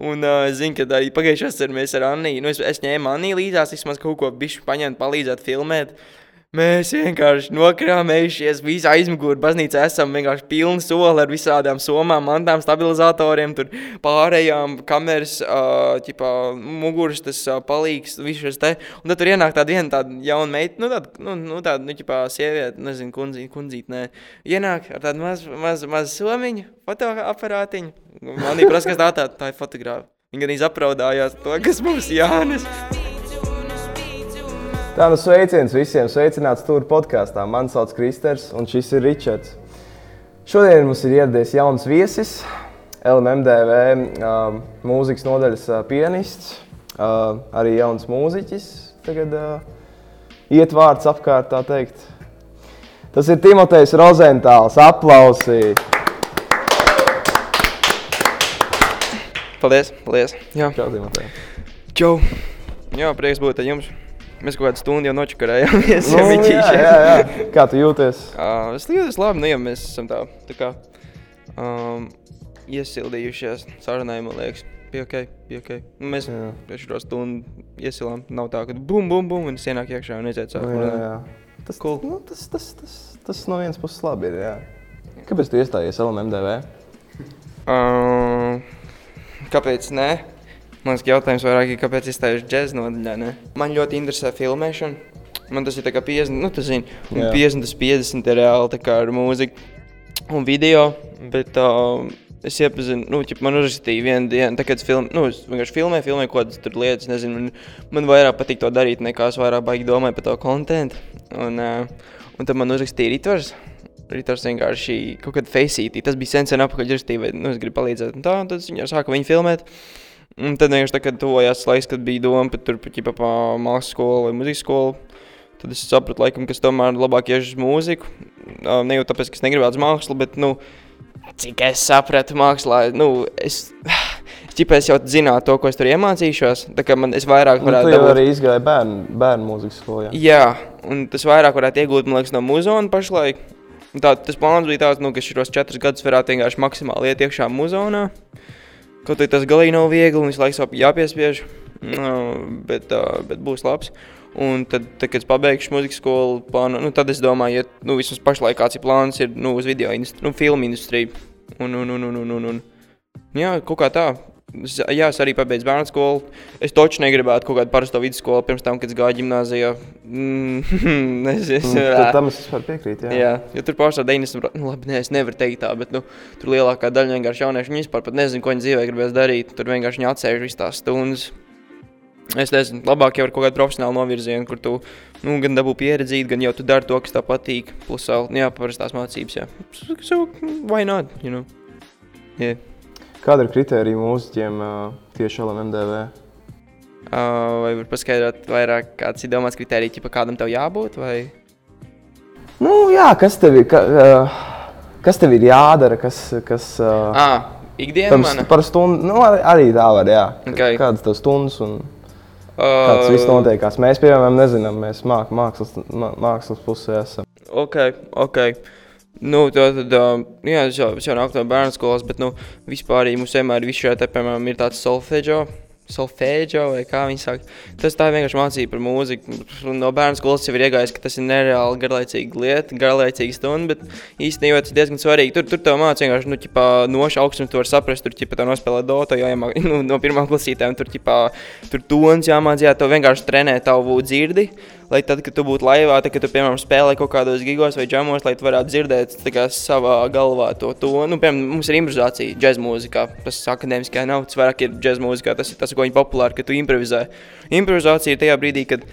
Un uh, zinu, ka arī pagājušajā gadā mēs ar Anniju, nu, es, es ņēmu Anniju līdzās, vismaz kaut ko bišķi paņemt, palīdzēt filmēt. Mēs vienkārši nokrāmējušies, visi aizmugurē baznīcā esam vienkārši pilni soli ar visādām somām, mantām, stabilizatoriem, tur pārējām kameras, ķipā, muguras, tas palīgs, viss šis te. Un tad tur ienāk tāda viena tāda jauna meita, nu tāda, nu, nu tāda, nu, ķipā, sieviete, nezinu, kundzīt, kundzīt, nē. Ienāk ar tādu mazu, mazu, mazu somiņu, fotoaparātiņu. Manī prasa, kas tā tā, tā ir fotogrāfa. Viņa gan izapraudājās to, kas mums Jānis. Tā nu sveiciens visiem, sveicināts tur podkāstā. Mani sauc Kristers un šis ir Ričards. Šodien mums ir ieradies jauns viesis, LMDV uh, mūzikas nodaļas uh, pianists, uh, arī jauns mūziķis. Tagad uh, iet vārds apkārt, tā teikt. Tas ir Timotejs Rozentāls. Aplausi! Paldies, paldies. Jā, Čau, Timotej! čau. Jā, prieks būt ar jums. Mēs kaut kādu stundu jau nočakarējāmies. Nu, jā, jā, jā. Kā tu jūties? Uh, es jūtos labi, nu, ja mēs esam tā, tā kā um, iesildījušies sarunai, man liekas. Bija ok, bija ok. Nu, mēs Jā. šo stundu iesilām. Nav tā, ka bum, bum, bum, un es ienāku iekšā un aiziet Nu, sākt. jā, jā. Tas, cool. nu, tas, tas, tas, tas no vienas puses labi ir. Jā. Kāpēc tu iestājies LMDV? Uh, kāpēc nē? Man liekas, ka jautājums vairāk ir, kāpēc izstājuši džēzus nodaļā. Ne? Man ļoti interesē filmēšana. Man tas ir tā kā 50, nu, tas zini, un Jā. 50, tas 50 ir reāli ar mūziku un video. Bet uh, es iepazinu, nu, ķip, man uzrakstīja vienu dienu, tā, kad es, film, nu, es vienkārši filmēju, filmēju kaut kādas tur lietas. Nezinu, man, man vairāk patīk to darīt, nekā es vairāk baigi domāju par to kontentu. Un, uh, un tad man uzrakstīja Ritvars. Ritvars vienkārši kaut kādā faceītī. Tas bija sen, sen apakaļ vai nu, es gribu palīdzēt. Un tā, un tad viņi sāka viņu filmēt. Un tad vienkārši tā, kad tuvojās laiks, kad bija doma par tur ķipa, pa mākslas skolu vai muzikas skolu, tad es sapratu, laikam, ka es tomēr labāk iešu uz mūziku. Ne jau tāpēc, ka es negribētu mākslu, bet, nu, cik es sapratu mākslā, nu, es, ķipa, es jau zināju to, ko es tur iemācīšos. Tā kā man, es vairāk Nu, varētu tu jau dabūt- arī izgāji bērnu, bērnu mūzikas skolā. Jā, un tas vairāk varētu iegūt, man liekas, no muzona pašlaik. Tā, tas plāns bija tāds, nu, ka šos četrus gadus varētu vienkārši maksimāli iet iekšā muzonā. Kaut arī tas galīgi nav viegli un visu laiku jāpiespiež, nu, bet, bet būs labs. Un tad, tad kad es pabeigšu muzikas skolu, plānu, nu, tad es domāju, ja nu, vismaz pašlaik kāds ir plāns, ir nu, uz video industriju, nu, filmu industriju. Un, un, un, un, un, un, un. Jā, kaut kā tā. Jā, es arī pabeidzu bērnu skolu. Es taču negribētu kaut kādu parasto vidusskolu pirms tam, kad es gāju gimnājā. Mm, es, es, Mm, Tam es piekrītu. Jā. Jā, jo tur pārsvarā 90%, nu, labi, nē, es nevaru teikt tā, bet nu, tur lielākā daļa vienkārši jauniešu vispār pat nezina, ko viņi dzīvē gribēs darīt. Tur vienkārši viņi atsēž visas tās stundas. Es nezinu, labāk jau ar kaut kādu profesionālu novirzienu, kur tu nu, gan dabū pieredzīt, gan jau tu dari to, kas tev patīk. Plus, vēl, nu, jā, parastās mācības. Jā, so, why not? You know? yeah. Kāda ir kritērija mūziķiem uh, tieši LMDV? uh, vai var paskaidrot vairāk, kāds ir domāts kritērijs, ja kādam tev jābūt? Vai... Nu, jā, kas tev ir, ka, uh, kas tev ir jādara? Kas, kas, uh, Ah, ikdiena tam, mana. par stundu, nu, arī, arī tā var. Jā. Okay. Kādas tev stundas un kāds viss Uh, notiekās? Mēs, piemēram, nezinām, mēs māk, mākslas, mā- mākslas pusē esam. Ok, ok. Nu, tā tad, jā, es jau, es jau nāku no bērnu skolas, bet, nu, vispār arī mums vienmēr viss šajā te, piemēram, ir tāds solfeģo, solfeģo, vai kā viņi saka. Tas tā ir vienkārši mācība par mūziku. No bērnu skolas jau ir iegājis, ka tas ir nereāli garlaicīga lieta, garlaicīga stunda, bet īstenībā tas ir diezgan svarīgi. Tur, tur tev mācīja vienkārši, nu, ķipā, noša augstums, tu vari saprast, tur, ķipā, tev nospēlē dota, jāiemāk, nu, no pirmām klasītēm, tur, ķipā, tur tons jāmācījā, tev vienkārši trenē tavu dzirdi lai tad, kad tu būtu laivā, tad, kad tu, piemēram, spēlē kaut kādos gigos vai džamos, lai tu varētu dzirdēt kā, savā galvā to tonu. Nu, piemēram, mums ir improvizācija džēzus mūzikā. Tas akadēmiskā nav, tas vairāk ir džēzus mūzikā. Tas ir tas, ko viņi populāri, ka tu improvizē. Improvizācija ir tajā brīdī, kad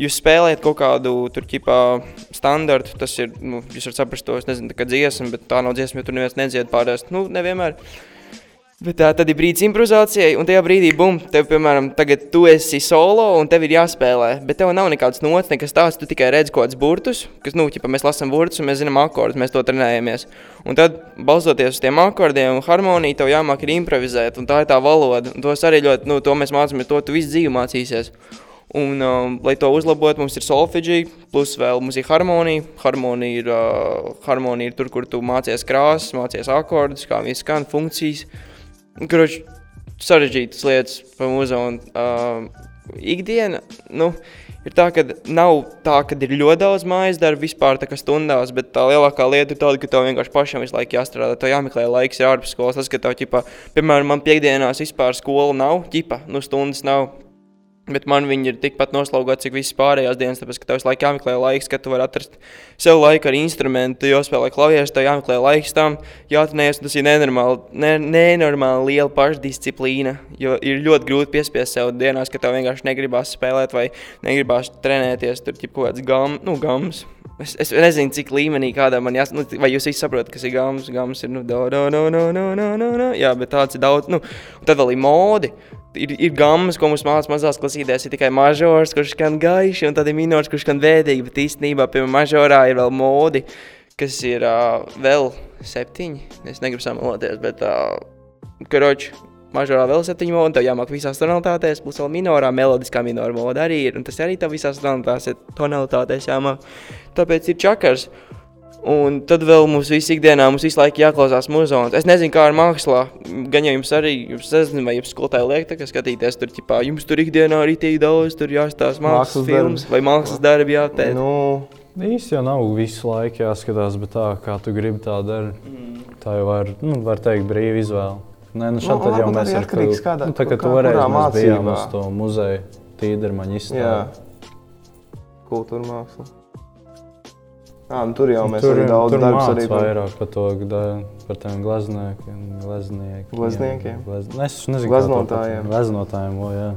jūs spēlējat kaut kādu tur ķipā standartu. Tas ir, nu, jūs varat saprast to, es nezinu, tā kā dziesma, bet tā nav dziesma, jo tur neviens nedzied pārējās. Nu, nevienmēr. Bet tā tad ir brīdis improvizācijai, un tajā brīdī, bum, tev, piemēram, tagad tu esi solo, un tev ir jāspēlē. Bet tev nav nekāds nots, nekas tāds, tu tikai redz kaut kādus burtus, kas, nu, ķipa, mēs lasām burtus, un mēs zinām akordus, mēs to trenējamies. Un tad, balstoties uz tiem akordiem un harmoniju, tev jāmāk ir improvizēt, un tā ir tā valoda. Un tos arī ļoti, nu, to mēs mācāmies, to tu visu dzīvi mācīsies. Un, um, lai to uzlabotu, mums ir solfeģija, plus vēl mums ir harmonija. Harmonija ir, uh, harmonija ir tur, kur tu mācies krāsas, mācies akordus, kā viņi skan, funkcijas. Kurš sarežģītas lietas par muzonu. Uh, ikdiena, nu, ir tā, ka nav tā, ka ir ļoti daudz mājas darbu vispār tā kā stundās, bet tā lielākā lieta ir tāda, ka tev vienkārši pašam visu laiku jāstrādā, tev jāmeklē laiks ir ārpus skolas. Tas, ka tev, ķipa, piemēram, man piekdienās vispār skola nav, ķipa, nu stundas nav. Bet man viņi ir tikpat noslaugāti, cik visas pārējās dienas, tāpēc, ka tev visu laiku jāmeklē laiks, kad tu vari atrast sev laiku ar instrumentu, jo spēlē klavieres, tev jāmeklē laiks tam, jāatrenējas, un tas ir nenormāli, ne, nenormāli liela pašdisciplīna, jo ir ļoti grūti piespiest sev dienās, ka tev vienkārši negribās spēlēt vai negribās trenēties, tur ir kaut kāds gam, nu, gams. Es, es nezinu, cik līmenī kādā man jāsaka, nu, vai jūs visi saprotat, kas ir gams, gams ir, nu, no, no, no, no, no, no, no, jā, bet tāds ir daudz, nu, un tad vēl ir modi, ir, ir gammas, ko mums mācās mazās klasītēs, ir tikai mažors, kurš skan gaiši, un tad ir minors, kurš skan vēdīgi. Bet īstenībā, piemēram, mažorā ir vēl modi, kas ir uh, vēl septiņi. Es negribu samaloties, bet, uh, karoči, mažorā vēl septiņi modi, tev jāmāk visās tonalitātēs, plus vēl minorā, melodiskā minora moda arī ir, un tas arī tev visās tonalitātēs, tonalitātēs jāmāk. Tāpēc ir čakars. Un tad vēl mums visu ikdienā mums visu laiku jāklausās muzons. Es nezinu, kā ar mākslā. Gan jau jums arī, jums nezinu, vai jums skolotāji liek tā, ka skatīties tur, ķipā, jums tur ikdienā arī tie daudz, tur jāstāsta mākslas, mākslas filmas vai mākslas darbi jātēt. Nu, Īsti jau nav visu laiku jāskatās, bet tā, kā tu gribi tā darīt, mm. tā jau var, nu, var teikt, brīva izvēle. Nē, nu šādi Nu, jau mēs tu- kādā- nu, tā kā kā- toreiz mēs bijām uz to muzeju tīdermaņu jā, izstādi. kultūra māksla. Jā, nu, tur jau mēs tur arī daudz tur darbs arī vairāk par to, par tiem glazniekiem, glazniekiem. Glazniekiem? Glaz... Nu, Es nezinu, pat- Glaznotājiem, o, jā.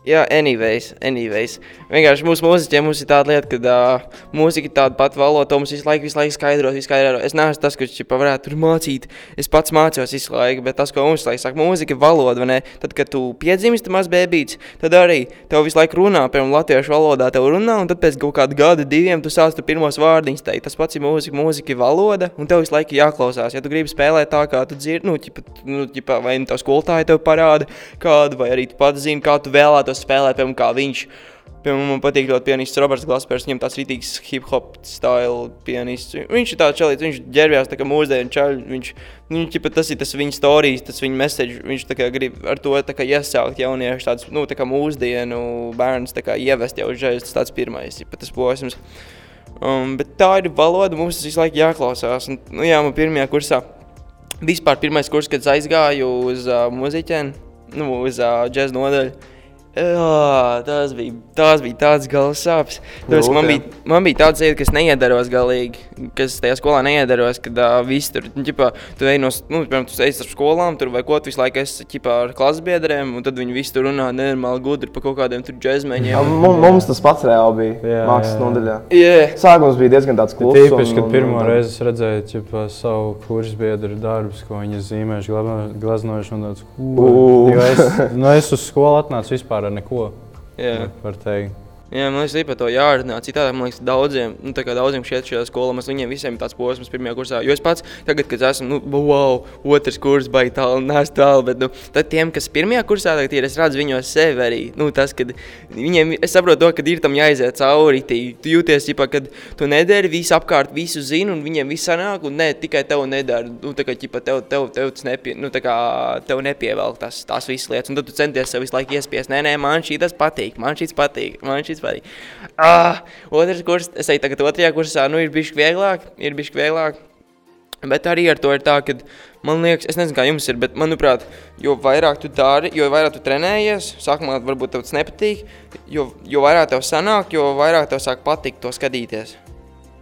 Jā, anyways, anyways. Vienkārši mūsu mūziķiem mums ir tāda lieta, ka uh, mūzika ir tāda pati valoda, mums visu laiku, visu laiku skaidros, visu skaidro. Es neesmu tas, kurš čipa varētu tur mācīt. Es pats mācos visu laiku, bet tas, ko mums laiku saka, mūzika ir valoda, vai ne? Tad, kad tu piedzimsti maz bēbīts, tad arī tev visu laiku runā, piemēram, latviešu valodā tev runā, un tad pēc kaut kāda gada, diviem, tu sāc tu pirmos vārdiņus teikt. Tas pats ir mūzika, mūzika ir valoda, un tev visu laiku jāklausās. Ja tu gribi spēlēt tā, kā tu dzirdi, nu, ķipa, nu ķipa, vai nu tev skolotāji tev parāda kādu, vai arī tu pats zini, kā tu vēlētos spēlēt, piemēram, kā viņš. Piemēram, man patīk ļoti pianists Roberts Glaspers, viņam tāds rītīgs hip-hop stila pianists. Viņš ir tāds čalīts, viņš ģērbjās tā kā mūsdienu čaļi, viņš, viņš ķipa, tas ir tas viņa stāstījis, tas viņa message, viņš tā kā grib ar to tā kā iesākt jauniešu tāds, nu, tā kā mūsdienu bērns tā kā ievest jau uzreiz, tas tāds pirmais, ķipa, tas posms. Um, bet tā ir valoda, mums tas visu laiku jāklausās. Un, nu, jā, man pirmajā kursā, vispār pirmais kurs, kad aizgāju uz uh, muziķiem, nu, uz uh, džēzu nodaļu. Ugh, that was a tas bija tāds galvas sāpes. Tāpēc man, Jūtā. bija, man bija tāds sajūta, ka es neiedaros galīgi, kas tajā skolā neiedaros, kad uh, viss tur, nu, ģipā, tu ej no, nu, piemēram, tu ej ar skolām, tur vai ko, tu visu laiku esi, ģipā, ar klases biedriem, un tad viņi visi tur runā nenormāli gudri par kaut kādiem tur Jā, džezmeņiem. Mums, tas pats reāli bija Jā, mākslas jā. nodaļā. Yeah. Sākums bija diezgan tāds Ir kluss. Tīpaši, un- kad un- pirmo un- reizi es redzēju ķipa, savu kursu biedru darbus, ko viņi zīmējuši, glazno- glaznojuši. un tāds. Jo Es, nu, es uz skolu atnācu vispār ar neko. yeah. Jā, man liekas, par to jārunā. Citādi, man liekas, daudziem, nu, daudziem šeit šajā skolā, mums viņiem visiem tāds posms pirmajā kursā. Jo es pats, tagad, kad esmu, nu, wow, otrs kurs, baigi tālu, nes tālu, bet, nu, tad tiem, kas pirmajā kursā tagad ir, es redzu viņos sevi arī, nu, tas, kad viņiem, es saprotu to, ka ir tam jāiziet cauri, tī, tu jūties, ģipā, kad tu nedari, visu apkārt, visu zini, un viņiem viss sanāk, un ne, tikai tev nedara, nu, tā kā, ģipā, tev, tev, tev tas nepie, nu, kā, tev nepievelk tas, tās visas lietas, un tad tu centies sev visu laiku iespiest, nē, nē, man šī tas patīk, man šis patīk, man šis patīk. Ah, otrs kurs, es eju tagad otrajā kursā, nu, ir bišķi vieglāk, ir bišķi vieglāk. Bet arī ar to ir tā, ka man liekas, es nezinu, kā jums ir, bet manuprāt, jo vairāk tu dari, jo vairāk tu trenējies, sākumā varbūt tev tas nepatīk, jo, jo vairāk tev sanāk, jo vairāk tev sāk patikt to skatīties.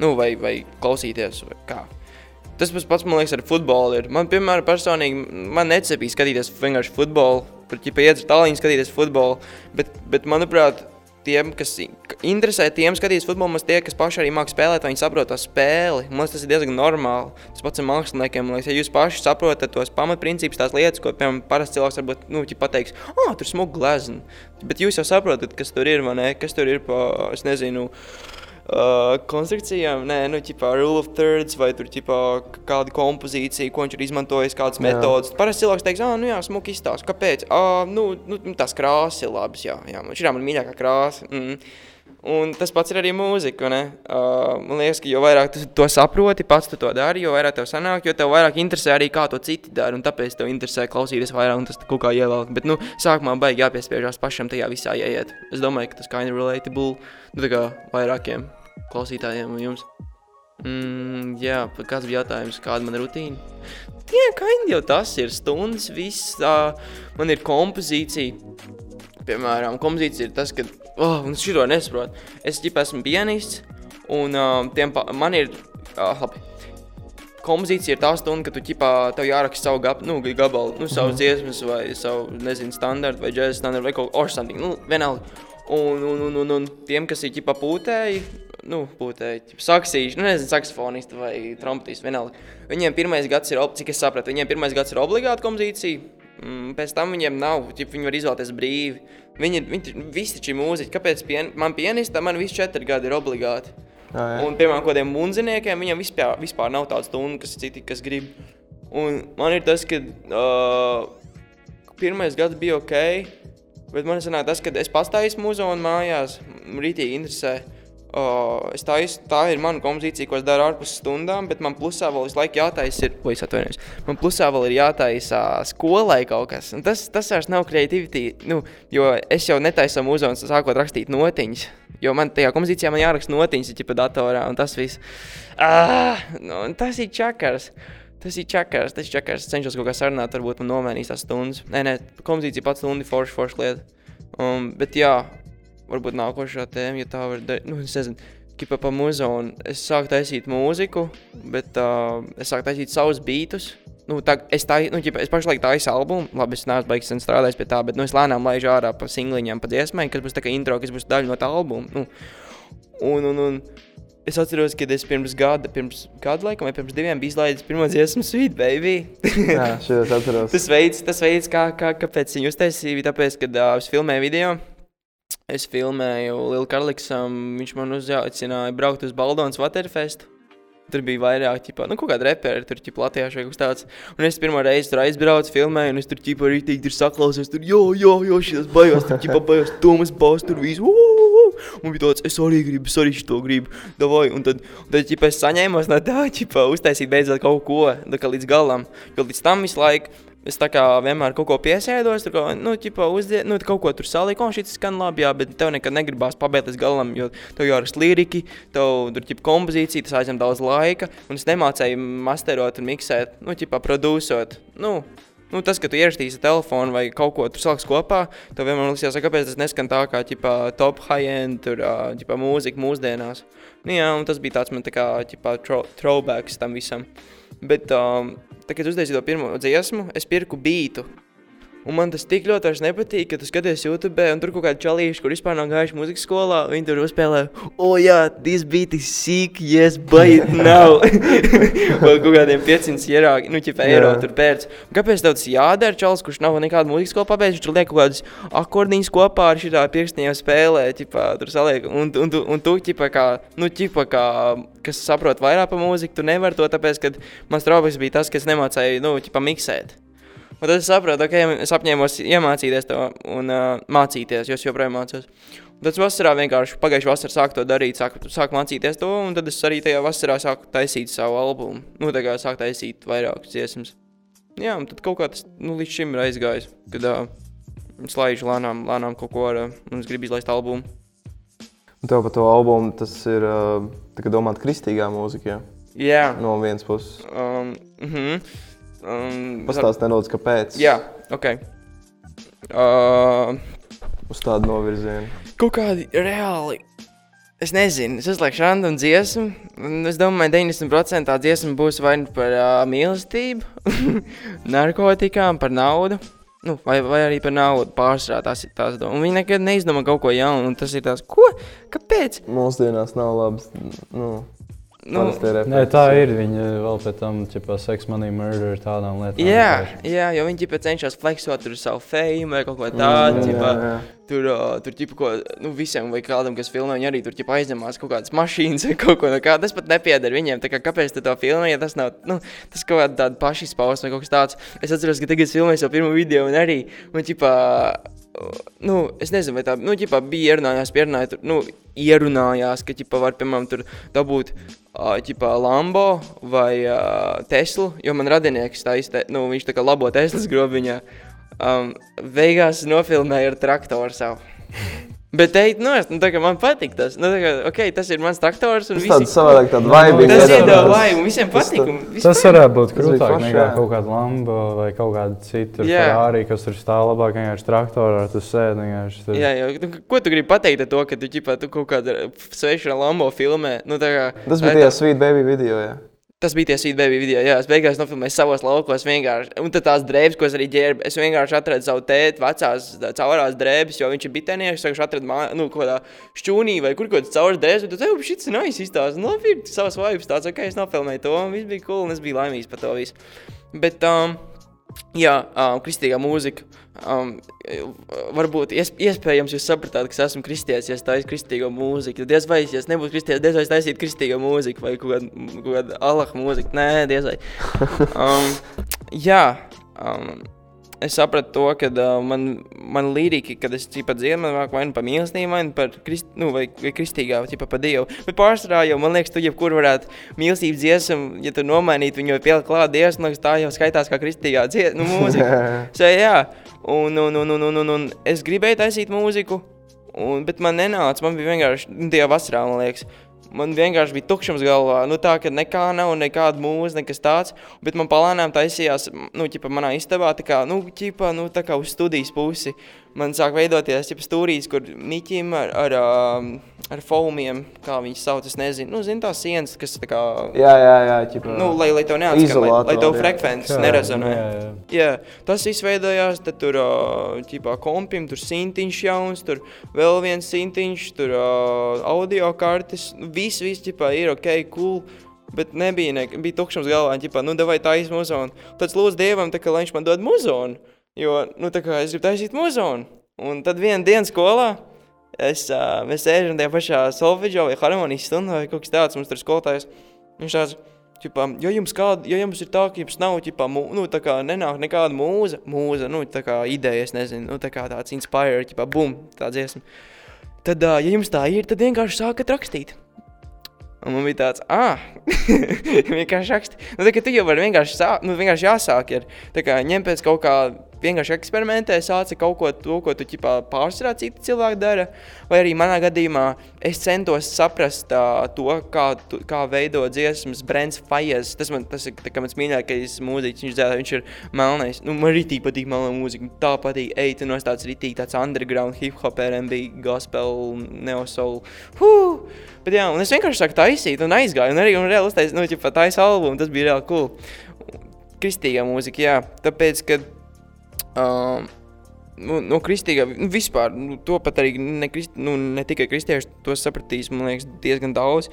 Nu, vai, vai klausīties, vai kā. Tas pats, man liekas, ar futbolu ir. Man, piemēram, personīgi, man necepīja skatīties vienkārši futbolu, par ķipa iedzer tālīņu skatīties futbolu, bet, bet manuprāt, tiem, kas interesē, tiem skatīs futbolu, mums tie, kas paši arī māki spēlēt, viņi saprot to spēli. Liekas, tas ir diezgan normāli. Tas pats ir māksliniekiem. Liekas, ja jūs paši saprotat tos pamatprincipus, tās lietas, ko, piemēram, parasts cilvēks varbūt, nu, ja pateiks, ah, tur smūgi glezna. Bet jūs jau saprotat, kas tur ir, vai ne? Kas tur ir pa, es nezinu, Uh, konstrukcijām, nē, nu, ķipā, rule of thirds, vai tur, ķipā, kāda kompozīcija, ko viņš ir izmantojis, kādas metodas. Parasti cilvēks teiks, ah, nu jā, smuki izstāsta. Kāpēc? Ah, nu, nu, tās krāsas ir labas, jā, jā. Man šī ir mana mīļākā krāsa. Mm. Un tas pats ir arī mūzika. ne? Uh, man liekas, ka jo vairāk tu to saproti, pats tu to dari, jo vairāk tev sanāk, jo tev vairāk interesē arī, kā to citi dara. Un tāpēc tev interesē klausīties vairāk, un tas kaut kā ievelk. Bet, nu, sākumā baigi jāpiespiežās pašam tajā visā ieiet. Es domāju, ka tas kind of relatable nu, tā kā vairākiem klausītājiem un jums. Mm, jā, kāds bija jautājums, kāda man ir rutīna? Jā, kind jau tas ir stundas, viss. Uh, man ir kompozīcija. Piemēram, kompozīcija ir tas, ka, oh, un es šito nesaprotu. Es ģip esmu pianists, un uh, tiem pa, man ir, uh, labi, kompozīcija ir tā stunda, ka tu ķipā, tev jāraksta savu gab, nu, gabalu, nu, savu dziesmas vai savu, nezinu, standartu vai džēzus standartu vai kaut or something, nu, vienalga. Un, un, un, un, un tiem, kas ir ķipā pūtēji, nu, pūtēji, ķip, saksīši, nu, nezinu, saksofonisti vai trompetisti, vienalga. Viņiem pirmais gads ir, cik es sapratu, viņiem pirmais gads ir obligāta kompozīcija, mm, pēc tam viņiem nav, ķip, viņi var izvēlēties brīvi. Viņi, ir- viņi, ir- visi ir mūziķi, kāpēc pien, man pianistā man visi četri gadi ir obligāti. Jā, jā. Un, piemēram, kādiem munziniekiem, viņiem vispār, vispār nav tāda stunda, kas citi, kas grib. Un man ir tas, ka uh, pirmais gads bija ok, bet man sanāk tas, ka es pats taisīju muzonu mājās, rītīgi interesē. Uh, taisu, tā ir mana kompozīcija, ko es daru ārpus stundām, bet man plusā vēl visu laiku jātaisa, ir, ko es atvainojos, man plusā vēl ir jātaisa skolai kaut kas. Un tas, tas vairs nav kreativitī, nu, jo es jau netaisu muzonu, sākot rakstīt notiņas. Jo man tajā kompozīcijā man jāraksta notiņas, ja pa datorā, un tas viss. Ah, nu, tas ir čakars. Tas ir čakars, tas ir čakars. Es cenšos kaut kā sarunāt, varbūt man nomainīs tās stundas. Nē, nē, kompozīcija pats stunda ir forša, forša lieta. Um, bet jā, varbūt nākošā tēma, ja tā var darīt. Nu, es nezinu, kipa pa muzonu. Es sāku taisīt mūziku, bet uh, es sāku taisīt savus beatus. Nu, tā, es, tā, nu, ģipa, es pašlaik taisu albumu, labi, es neesmu beigas strādājis pie tā, bet nu, es lēnām laižu ārā pa singliņām, pa dziesmai, kas būs tā kā intro, kas būs daļa no tā albuma. Nu, un, un, un es atceros, kad es pirms gada, pirms gada laikam, vai pirms diviem biju izlaidis pirmo dziesmu Sweet Baby. Jā, es atceros. Tas veids, tas veids kā, kā, kāpēc viņi uztaisīja, tāpēc, kad uh, es filmēju video. Es filmēju Lielu Karliksam, viņš man uzaicināja braukt uz Baldonas Waterfestu. Tur bija vairāk, ķipa, nu, kaut kāda repera, tur ķipa Latvijā vai kaut kas tāds. Un es pirmo reizi tur aizbraucu, filmēju, un es tur ķipa arī tīk, tur saklausījos, tur, jo, jo, jo, šis bajos, tur ķipa bajos, Tomas Baus, tur uh. Un bija tāds, es arī gribu, es arī šito gribu, davai. Un tad, un tad ķipa, es saņēmos no tā, ķipa, uztaisīt beidzot kaut ko, tā kā līdz galam. Jo līdz tam visu laiku Es tā kā vienmēr kaut ko piesēdos, tur kaut, nu, ķipa, uzdzie, nu, kaut ko tur saliku, un šis skan labi, jā, bet tev nekad negribās pabeigt līdz galam, jo tev jāraksta liriki, tev tur ķipa kompozīcija, tas aizņem daudz laika, un es nemācēju masterot un miksēt, nu, ķipa, producot, nu, Nu, tas, ka tu ierakstīsi telefonu vai kaut ko tur saliks kopā, tev vienmēr liksies, kāpēc tas neskan tā kā ķipā, top high-end ķipā, mūzika mūsdienās. Nu, jā, tas bija tāds man tā kā ķipā, throwbacks tam visam. Bet, um, tā, kad uztaisīju to pirmo dziesmu, es pirku bītu. Un man tas tik ļoti vairs nepatīk, ka tu skaties YouTube, un tur kaut kāda čalīša, kur vispār nav gājuši muzikas skolā, viņi tur uzspēlē, oh, jā, this beat is sick, yes, buy it now. Vai kaut kādiem 500 eiro, nu, ķipa eiro Jā. tur pērts. Un kāpēc tev tas jādara, čalis, kurš nav nekādu muzikas skolu pabeidz, viņš tur liek kaut kādus akordiņus kopā ar šitā pirkstiņiem spēlē, ķipa, tur saliek, un, un, tu, un tu, ķipa, kā, nu, ķipa, kā, kas saprot vairāk par mūziku, tu nevar to, tāpēc, ka mans trauks bija tas, ka es nemācēju, nu, ķipa, miksēt. Un tad es sapratu, ka okay, es apņēmos iemācīties to un uh, mācīties, jo es joprojām mācos. Un tad vasarā vienkārši pagājušā vasarā sāku to darīt, sāku, sāku mācīties to, un tad es arī tajā vasarā sāku taisīt savu albumu. Nu, tā kā sāku taisīt vairākas dziesmas. Jā, un tad kaut kā tas nu, līdz šim ir aizgājis, kad uh, es laižu lēnām, lēnām kaut ko ar, uh, un es gribu izlaist albumu. Un tev par to albumu tas ir uh, tā kā domāt kristīgā mūzikā Jā, no vienas puses. um, uh -huh. Um, Pastāst nedaudz, kāpēc. Jā, ok. Uh, Uz tādu novirzienu. kaut kādi reāli. Es nezinu, es uzlieku random dziesmu. Es domāju, 90% tā dziesma būs vai nu par uh, mīlestību, narkotikām, par naudu. Nu, vai, vai arī par naudu pārsvarā tās ir tās domas. Viņi nekad neizdomā kaut ko jaunu, un tas ir tās, ko? Kāpēc? Mūsdienās nav labs. Nu, Nu, Nē, tā ir. Viņa vēl pēc tam, ķipā, seks, money, murder, tādām lietām. jā, jā, jo viņi ģipa, cenšas fleksot tur savu fame vai kaut ko tādu. jā, ģipa, jā. Tur, uh, tur ģipa, ko, nu, visiem vai kādam, kas filmē, viņi arī tur ģipa, aizņemās kaut kādas mašīnas vai kaut ko kā. Tas pat nepieder viņiem. Tā kā, kāpēc tu to filmē, ja tas nav, nu, tas kaut kāda pašizpausme vai kaut kas tāds. Es atceros, ka tagad es filmēju savu pirmo video un arī, un ģipa, nu, es nezinu, vai tā, nu, ģipā bija ierunājās, pierunāja, tur, nu, ierunājās, ka, ģipā, var, piemēram, tur dabūt, ģipā, Lambo vai uh, Teslu, jo man radinieks tā izte, nu, viņš tā kā labo Teslas grobiņā, um, beigās nofilmēja ar traktoru savu. Bet teikt, nu, es, nu, tā kā man patīk tas, nu, tā kā, ok, tas ir mans traktors un Tas tāds savādāk, tāda vaibīga. Tas Tas- iedod laimu, visiem patīk. un viss Tas varētu būt Tas grūtāk nekā kaut kāda lamba vai kaut kāda cita. Ferrari, kas tur stāv labāk. Vienkārši traktorā tu sēdi vienkārši tur. Jā, jā, nu, ko tu gribi pateikt ar to, ka tu, ģipā, tu kaut kādā svešu Lambo filmē? Nu, tā kā, Tas tā bija ir tajā Sweet Baby video, jā. Tas bija tie Sweet Baby video, jā, es beigās nofilmēju savos laukos vienkārši. Un tās drēbes, ko es arī ģērbu, es vienkārši atradu savu tēti vecās caurās drēbes, jo viņš ir bitenieks, es atradu mā, nu, kaut kādā šķūnī vai kur kaut kāds caurs drēbes, tad, ej, šis ir nice izstāsts, nu, labi, ir savas vibes. Tāds, ok, es nofilmēju to, un viss bija cool, un es biju laimīgs par to visu. Bet, um, jā, um, kristīgā mūzika. Um, varbūt ies, iespējams jūs sapratāt, ka es esmu kristietis, ja es taisu kristīgo mūziku. Tad diez vai, ja es nebūtu kristietis, diez vai es taisītu kristīgo mūziku vai kaut kādu, kādu Allah mūziku. Nē, diez vai. Um, jā, um, es sapratu to, ka uh, man, man lirika, kad es tīpa dziedu, man vāk vai nu par mīlestību, vai nu par krist, nu, vai, vai kristīgā, vai tīpa par Dievu. Bet pārsvarā jau, man liekas, tu jebkur varētu mīlestības dziesmu, ja tu nomainītu viņu pielikt klāt Dievs, man liekas, tā jau skaitās kā kristīgā dziesma, nu, mūzika. So, jā, un, un, un, un, un, un, un es gribēju taisīt mūziku, un, bet man nenāca. Man bija vienkārši nu, tie vasarā, man liekas. Man vienkārši bija tukšums galvā. Nu, tā ka nekā nav, nekāda mūzika, nekas tāds. Bet man palēnām taisījās, nu, ķipa, manā istabā, tā kā, nu, ķipa, nu, tā kā uz studijas pusi. Man sāk veidoties ķipa, stūrīs, kur miķim ar, ar, um, ar foamiem, kā viņas sauc, es nezinu. Nu, zini, tās sienas, kas tā kā. Jā, jā, jā, ķipa. Nu, lai, lai tev neatskan, lai, lai jā. frekvences nerezonē. Jā, jā. Jā, tas izveidojās, tad tur uh, ķipā, kompim, tur sintiņš jauns, tur vēl viens sintiņš, tur uh, audio kartes. Nu, viss, viss, ķipā, ir ok, cool. Bet nebija, ne, bija tukšums galvā, ķipā, nu, devai taisīt muzonu. Tad lūdzu Dievam, tā, ka, lai viņš man dod muzonu, jo, nu, es gribu taisīt muzonu. Un tad vienā dienā skolā es, uh, mēs sēžam tajā pašā solfeģā vai harmonijas stundā vai kaut kas tāds, mums tur skolotājs. Viņš tāds, ķipā, ja jums, kāda, ja jums ir tā, ka jums nav, ķipā, mū, nu, tā kā nenāk nekāda mūza, mūza, nu, tā kā ideja, es nezinu, nu, tā kā tāds inspire, ķipā, bum, tā dziesma. Tad, uh, ja jums tā ir, tad vienkārši sākat rakstīt. Un man bija tāds, ah, vienkārši raksti. Nu, tā kā tu jau vari vienkārši, sā, nu, vienkārši jāsāk ir. Tā kā ņem pēc kaut kā, vienkārši eksperimentē, sāci kaut ko, to, ko tu ķipā pārsvarā citi cilvēki dara. Vai arī manā gadījumā es centos saprast uh, to, kā, tu, kā veido dziesmas Brents Fayez. Tas, man, tas ir kā mans mīļākais mūziķis, viņš dzēdā, viņš ir melnais. Nu, man ritīgi patīk melnā mūzika, tā patīk, ej, tu nos tāds ritīgi, tāds underground, hip-hop, R&B, gospel, neo-soul. Huh! Bet jā, un es vienkārši sāku taisīt un aizgāju, un arī un reāli uztaisīju, nu, ķipā taisa albumu, tas bija reāli cool. Kristīgā mūzika, jā, tāpēc, ka Um, nu, no kristīgā, nu, vispār, nu, to pat arī ne, krist, nu, ne tikai kristieši to sapratīs, man liekas, diezgan daudz,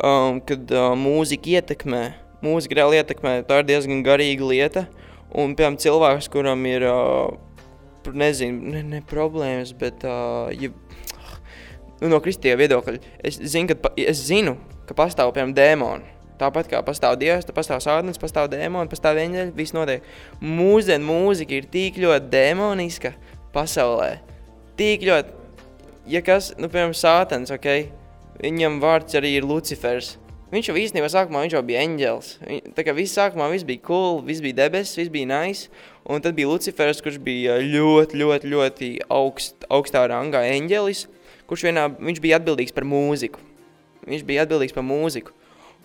um, kad uh, mūzika ietekmē, mūzika reāli ietekmē, tā ir diezgan garīga lieta, un, piemēram, cilvēks, kuram ir, uh, nezinu, ne, ne problēmas, bet, uh, ja, nu, no kristīgā viedokļa, es zinu, ka, es zinu, ka pastāv, piemēram, dēmoni. Tāpat kā pastāv dievs, tad pastāv sādnis, pastāv dēmoni, pastāv eņģeļi, viss notiek. Mūsdienu mūzika ir tik ļoti demoniska pasaulē. Tik ļoti, ja kas, nu, piemēram, sātans, ok, viņam vārds arī ir Lucifers. Viņš jau īstenībā sākumā viņš jau bija eņģelis. Viņ- Tā kā viss sākumā viss bija cool, viss bija debesis, viss bija nice. Un tad bija Lucifers, kurš bija ļoti, ļoti, ļoti augst, augstā rangā eņģelis, kurš vienā, viņš bija atbildīgs par mūziku. Viņš bija atbildīgs par mūziku.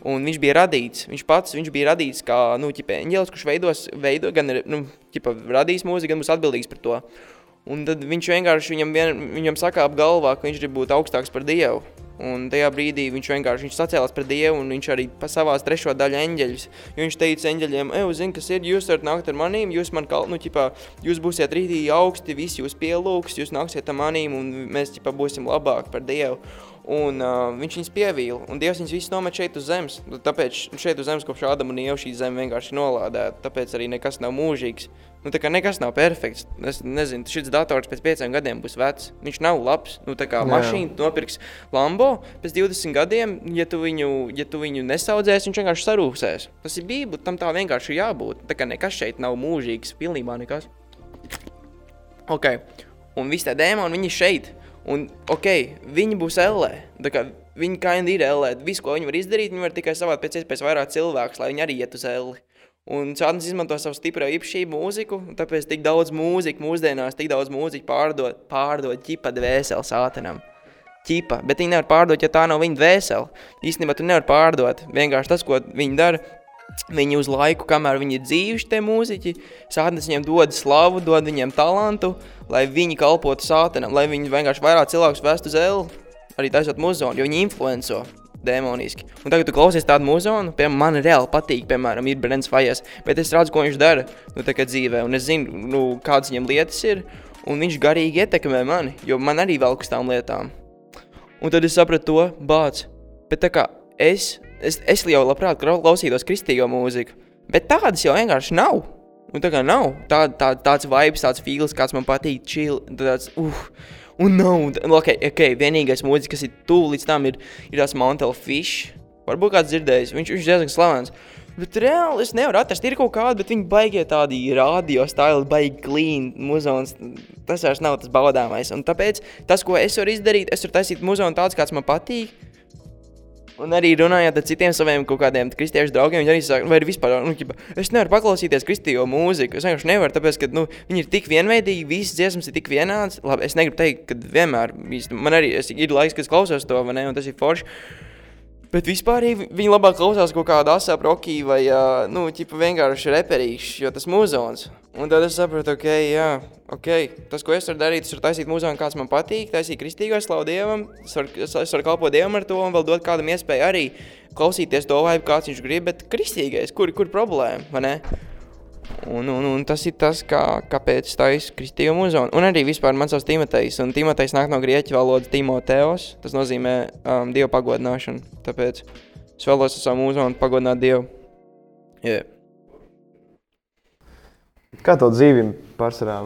Un viņš bija radīts, viņš pats viņš bija radīts kā, nu, ķipa, eņģelis, kurš veidos, veido, gan, ir, nu, ķipa, radīs mūziku, gan būs atbildīgs par to. Un tad viņš vienkārši, viņam, vien, viņam sakāp galvā, ka viņš grib būt augstāks par Dievu. Un tajā brīdī viņš vienkārši viņš sacēlās par Dievu, un viņš arī pa savās trešo daļu eņģeļus. Viņš teica eņģeļiem, ej, zini, kas ir, jūs varat nākt ar manīm, jūs man kal, nu, ķipā, jūs būsiet rītīgi augsti, visi jūs pielūgs, jūs nāksiet ar manīm, un mēs, ķipā, būsim labāk par Dievu. Un uh, viņš viņus pievīla, un Dievs viņus visus nomet šeit uz zemes. Nu, Tāpēc šeit uz zemes kopš Ādama un Ieva šī zeme vienkārši nolādēta. Tāpēc arī nekas nav mūžīgs. Nu, tā kā nekas nav perfekts. Es nezinu, šis dators pēc pieciem gadiem būs vecs. Viņš nav labs. Nu, tā kā Jā. mašīna nopirks Lambo pēc 20 gadiem, ja tu viņu, ja tu viņu nesaudzēsi, viņš vienkārši sarūsēs. Tas ir bībeli, tam tā vienkārši ir jābūt. Tā kā nekas šeit nav mūžīgs, pilnībā nekas. Ok. Un visi tie dēmoni, viņi ir šeit. Un, ok, viņi būs LE. Kā viņi kā ir LE. Visu, ko viņi var izdarīt, viņi var tikai savāt pēc iespējas vairāk cilvēkus, lai viņi arī iet uz LE. Un Sānis izmanto savu stipro īpašību, mūziku, tāpēc tik daudz mūzikas mūsdienās, tik daudz mūzikas pārdod, pārdod ķipa dvēseli sātanam. Ķipa, bet viņi nevar pārdot, ja tā nav viņa dvēsele. Īstenībā tu nevari pārdot. Vienkārši tas, ko viņi dara, viņi uz laiku, kamēr viņi ir dzīvi, tie mūziķi, sātnes viņiem dod slavu, dod viņiem talantu, lai viņi kalpotu sātanam, lai viņi vienkārši vairāk cilvēkus vestu uz elu, arī taisot muzonu, jo viņi influenco demoniski. Un tagad, kad klausies tādu muzonu, piemēram, man reāli patīk, piemēram, ir Brents Fajas, bet es redzu, ko viņš dara nu, dzīvē, un es zinu, nu, kādas viņam lietas ir, un viņš garīgi ietekmē mani, jo man arī vēl uz tām lietām. Un tad es sapratu to, bāc, bet tā kā es, es, es jau labprāt klausītos kristīgo mūziku, bet tādas jau vienkārši nav. Un tā kā nav tā, tā, tāds vibes, tāds feels, kāds man patīk, chill, tāds, uh, Un nav, no, ok, ok, vienīgais mūziķis, kas ir tuvu līdz tam, ir, ir tas Montel Fish. Varbūt kāds dzirdējis, viņš, viņš ir diezgan slavens. Bet reāli es nevaru atrast, ir kaut kāda, bet viņi baigie tādi radio stili, baigi clean muzons. Tas vairs nav tas baudāmais. Un tāpēc tas, ko es varu izdarīt, es varu taisīt muzonu tāds, kāds man patīk. Un arī runājot ar citiem saviem kaut kādiem kristiešu draugiem, viņi arī saka, vai vispār, nu, ķipa, es nevaru paklausīties kristīgo mūziku. Es vienkārši nevaru, tāpēc, ka nu, viņi ir tik vienveidīgi, visas dziesmas ir tik vienādas. Labi, es negribu teikt, ka vienmēr, man arī es, ir laiks, kad klausos to, vai ne, un tas ir forši. Bet vispār viņi labāk klausās kaut kādu asāpu rokkī vai uh, nu, vienkārši reperīšu, jo tas mūzons. Un tad es sapratu, ok, jā, ok, tas, ko es varu darīt, ir taisīt mūzonu, kāds man patīk, taisīt kristīgo slavu Dievam, es varu, es varu kalpot Dievam ar to un vēl dot kādam iespēju arī klausīties to vai kāds viņš grib, bet kristīgais, kur, kur problēma, vai ne? Un, un, un tas ir tas, kā, kāpēc taisa kristīgo muzonu. Un arī vispār man savs Timotejs. Un Timotejs nāk no grieķu valodas Timoteos. Tas nozīmē um, Dievu pagodināšanu. Tāpēc es vēlos ar savu muzonu pagodināt Dievu. Yeah. Kā to dzīvi pārsvarā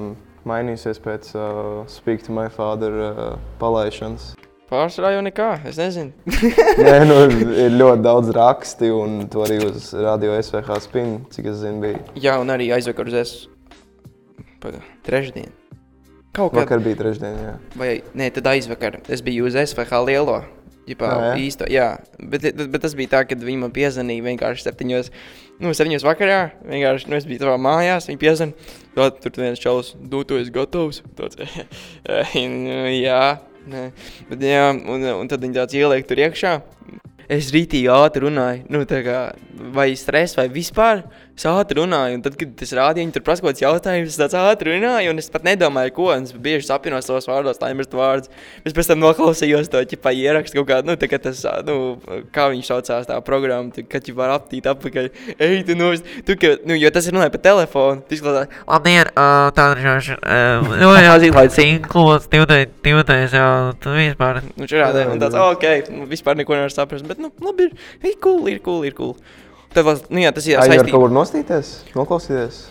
mainīsies pēc uh, Speak to My Father uh, palaišanas? Pārsvarā jau nekā, es nezinu. Nē, nu, ir ļoti daudz raksti, un to arī uz radio SVH spin, cik es zinu, bija. Jā, un arī aizvakar uz es... Paga, trešdien. Kaut kā. Vakar bija trešdien, jā. Vai, nē, tad aizvakar. Es biju uz SVH lielo. Ģipā, jā, jā. īsto, jā. Bet, bet, bet tas bija tā, kad viņi man piezvanīja vienkārši septiņos, nu, septiņos vakarā. Vienkārši, nu, es biju tavā mājās, viņi piezvanīja. Tur viens čaus, nu, tu esi gatavs. Tāds, jā, Nē, bet jā, un, un tad viņi tāds ieliek tur iekšā. Es rītīgi ātri runāju, nu, tā kā, vai stress, vai vispār. Es ātri runāju, un tad, kad es rādīju, viņi tur prasa kaut kāds jautājums, es tāds ātri runāju, un es pat nedomāju, ko, es bieži sapinos tos vārdos, tā iemest vārdus. Es pēc tam noklausījos to, ķipā, ierakstu kaut kādu, nu, tā kā tas, nu, kā viņš saucās tā programma, tā, kad ķipā aptīt apakaļ. Ej, tu nu, tu, ka, nu, jo tas ir runāja pa telefonu, tu izklausās, labdien, uh, tā ir šāši, uh, nu, jāzīt, lai cinklos, tīvtais, jā, tu vispār. Nu, čurādē, un tāds, ok, vispār neko nevar saprast, bet, nu, labi, ir, ir cool, ir cool, ir cool. Tev, nu, jā, tas ir saistīts. Vai kaut kur nostīties, noklausīties?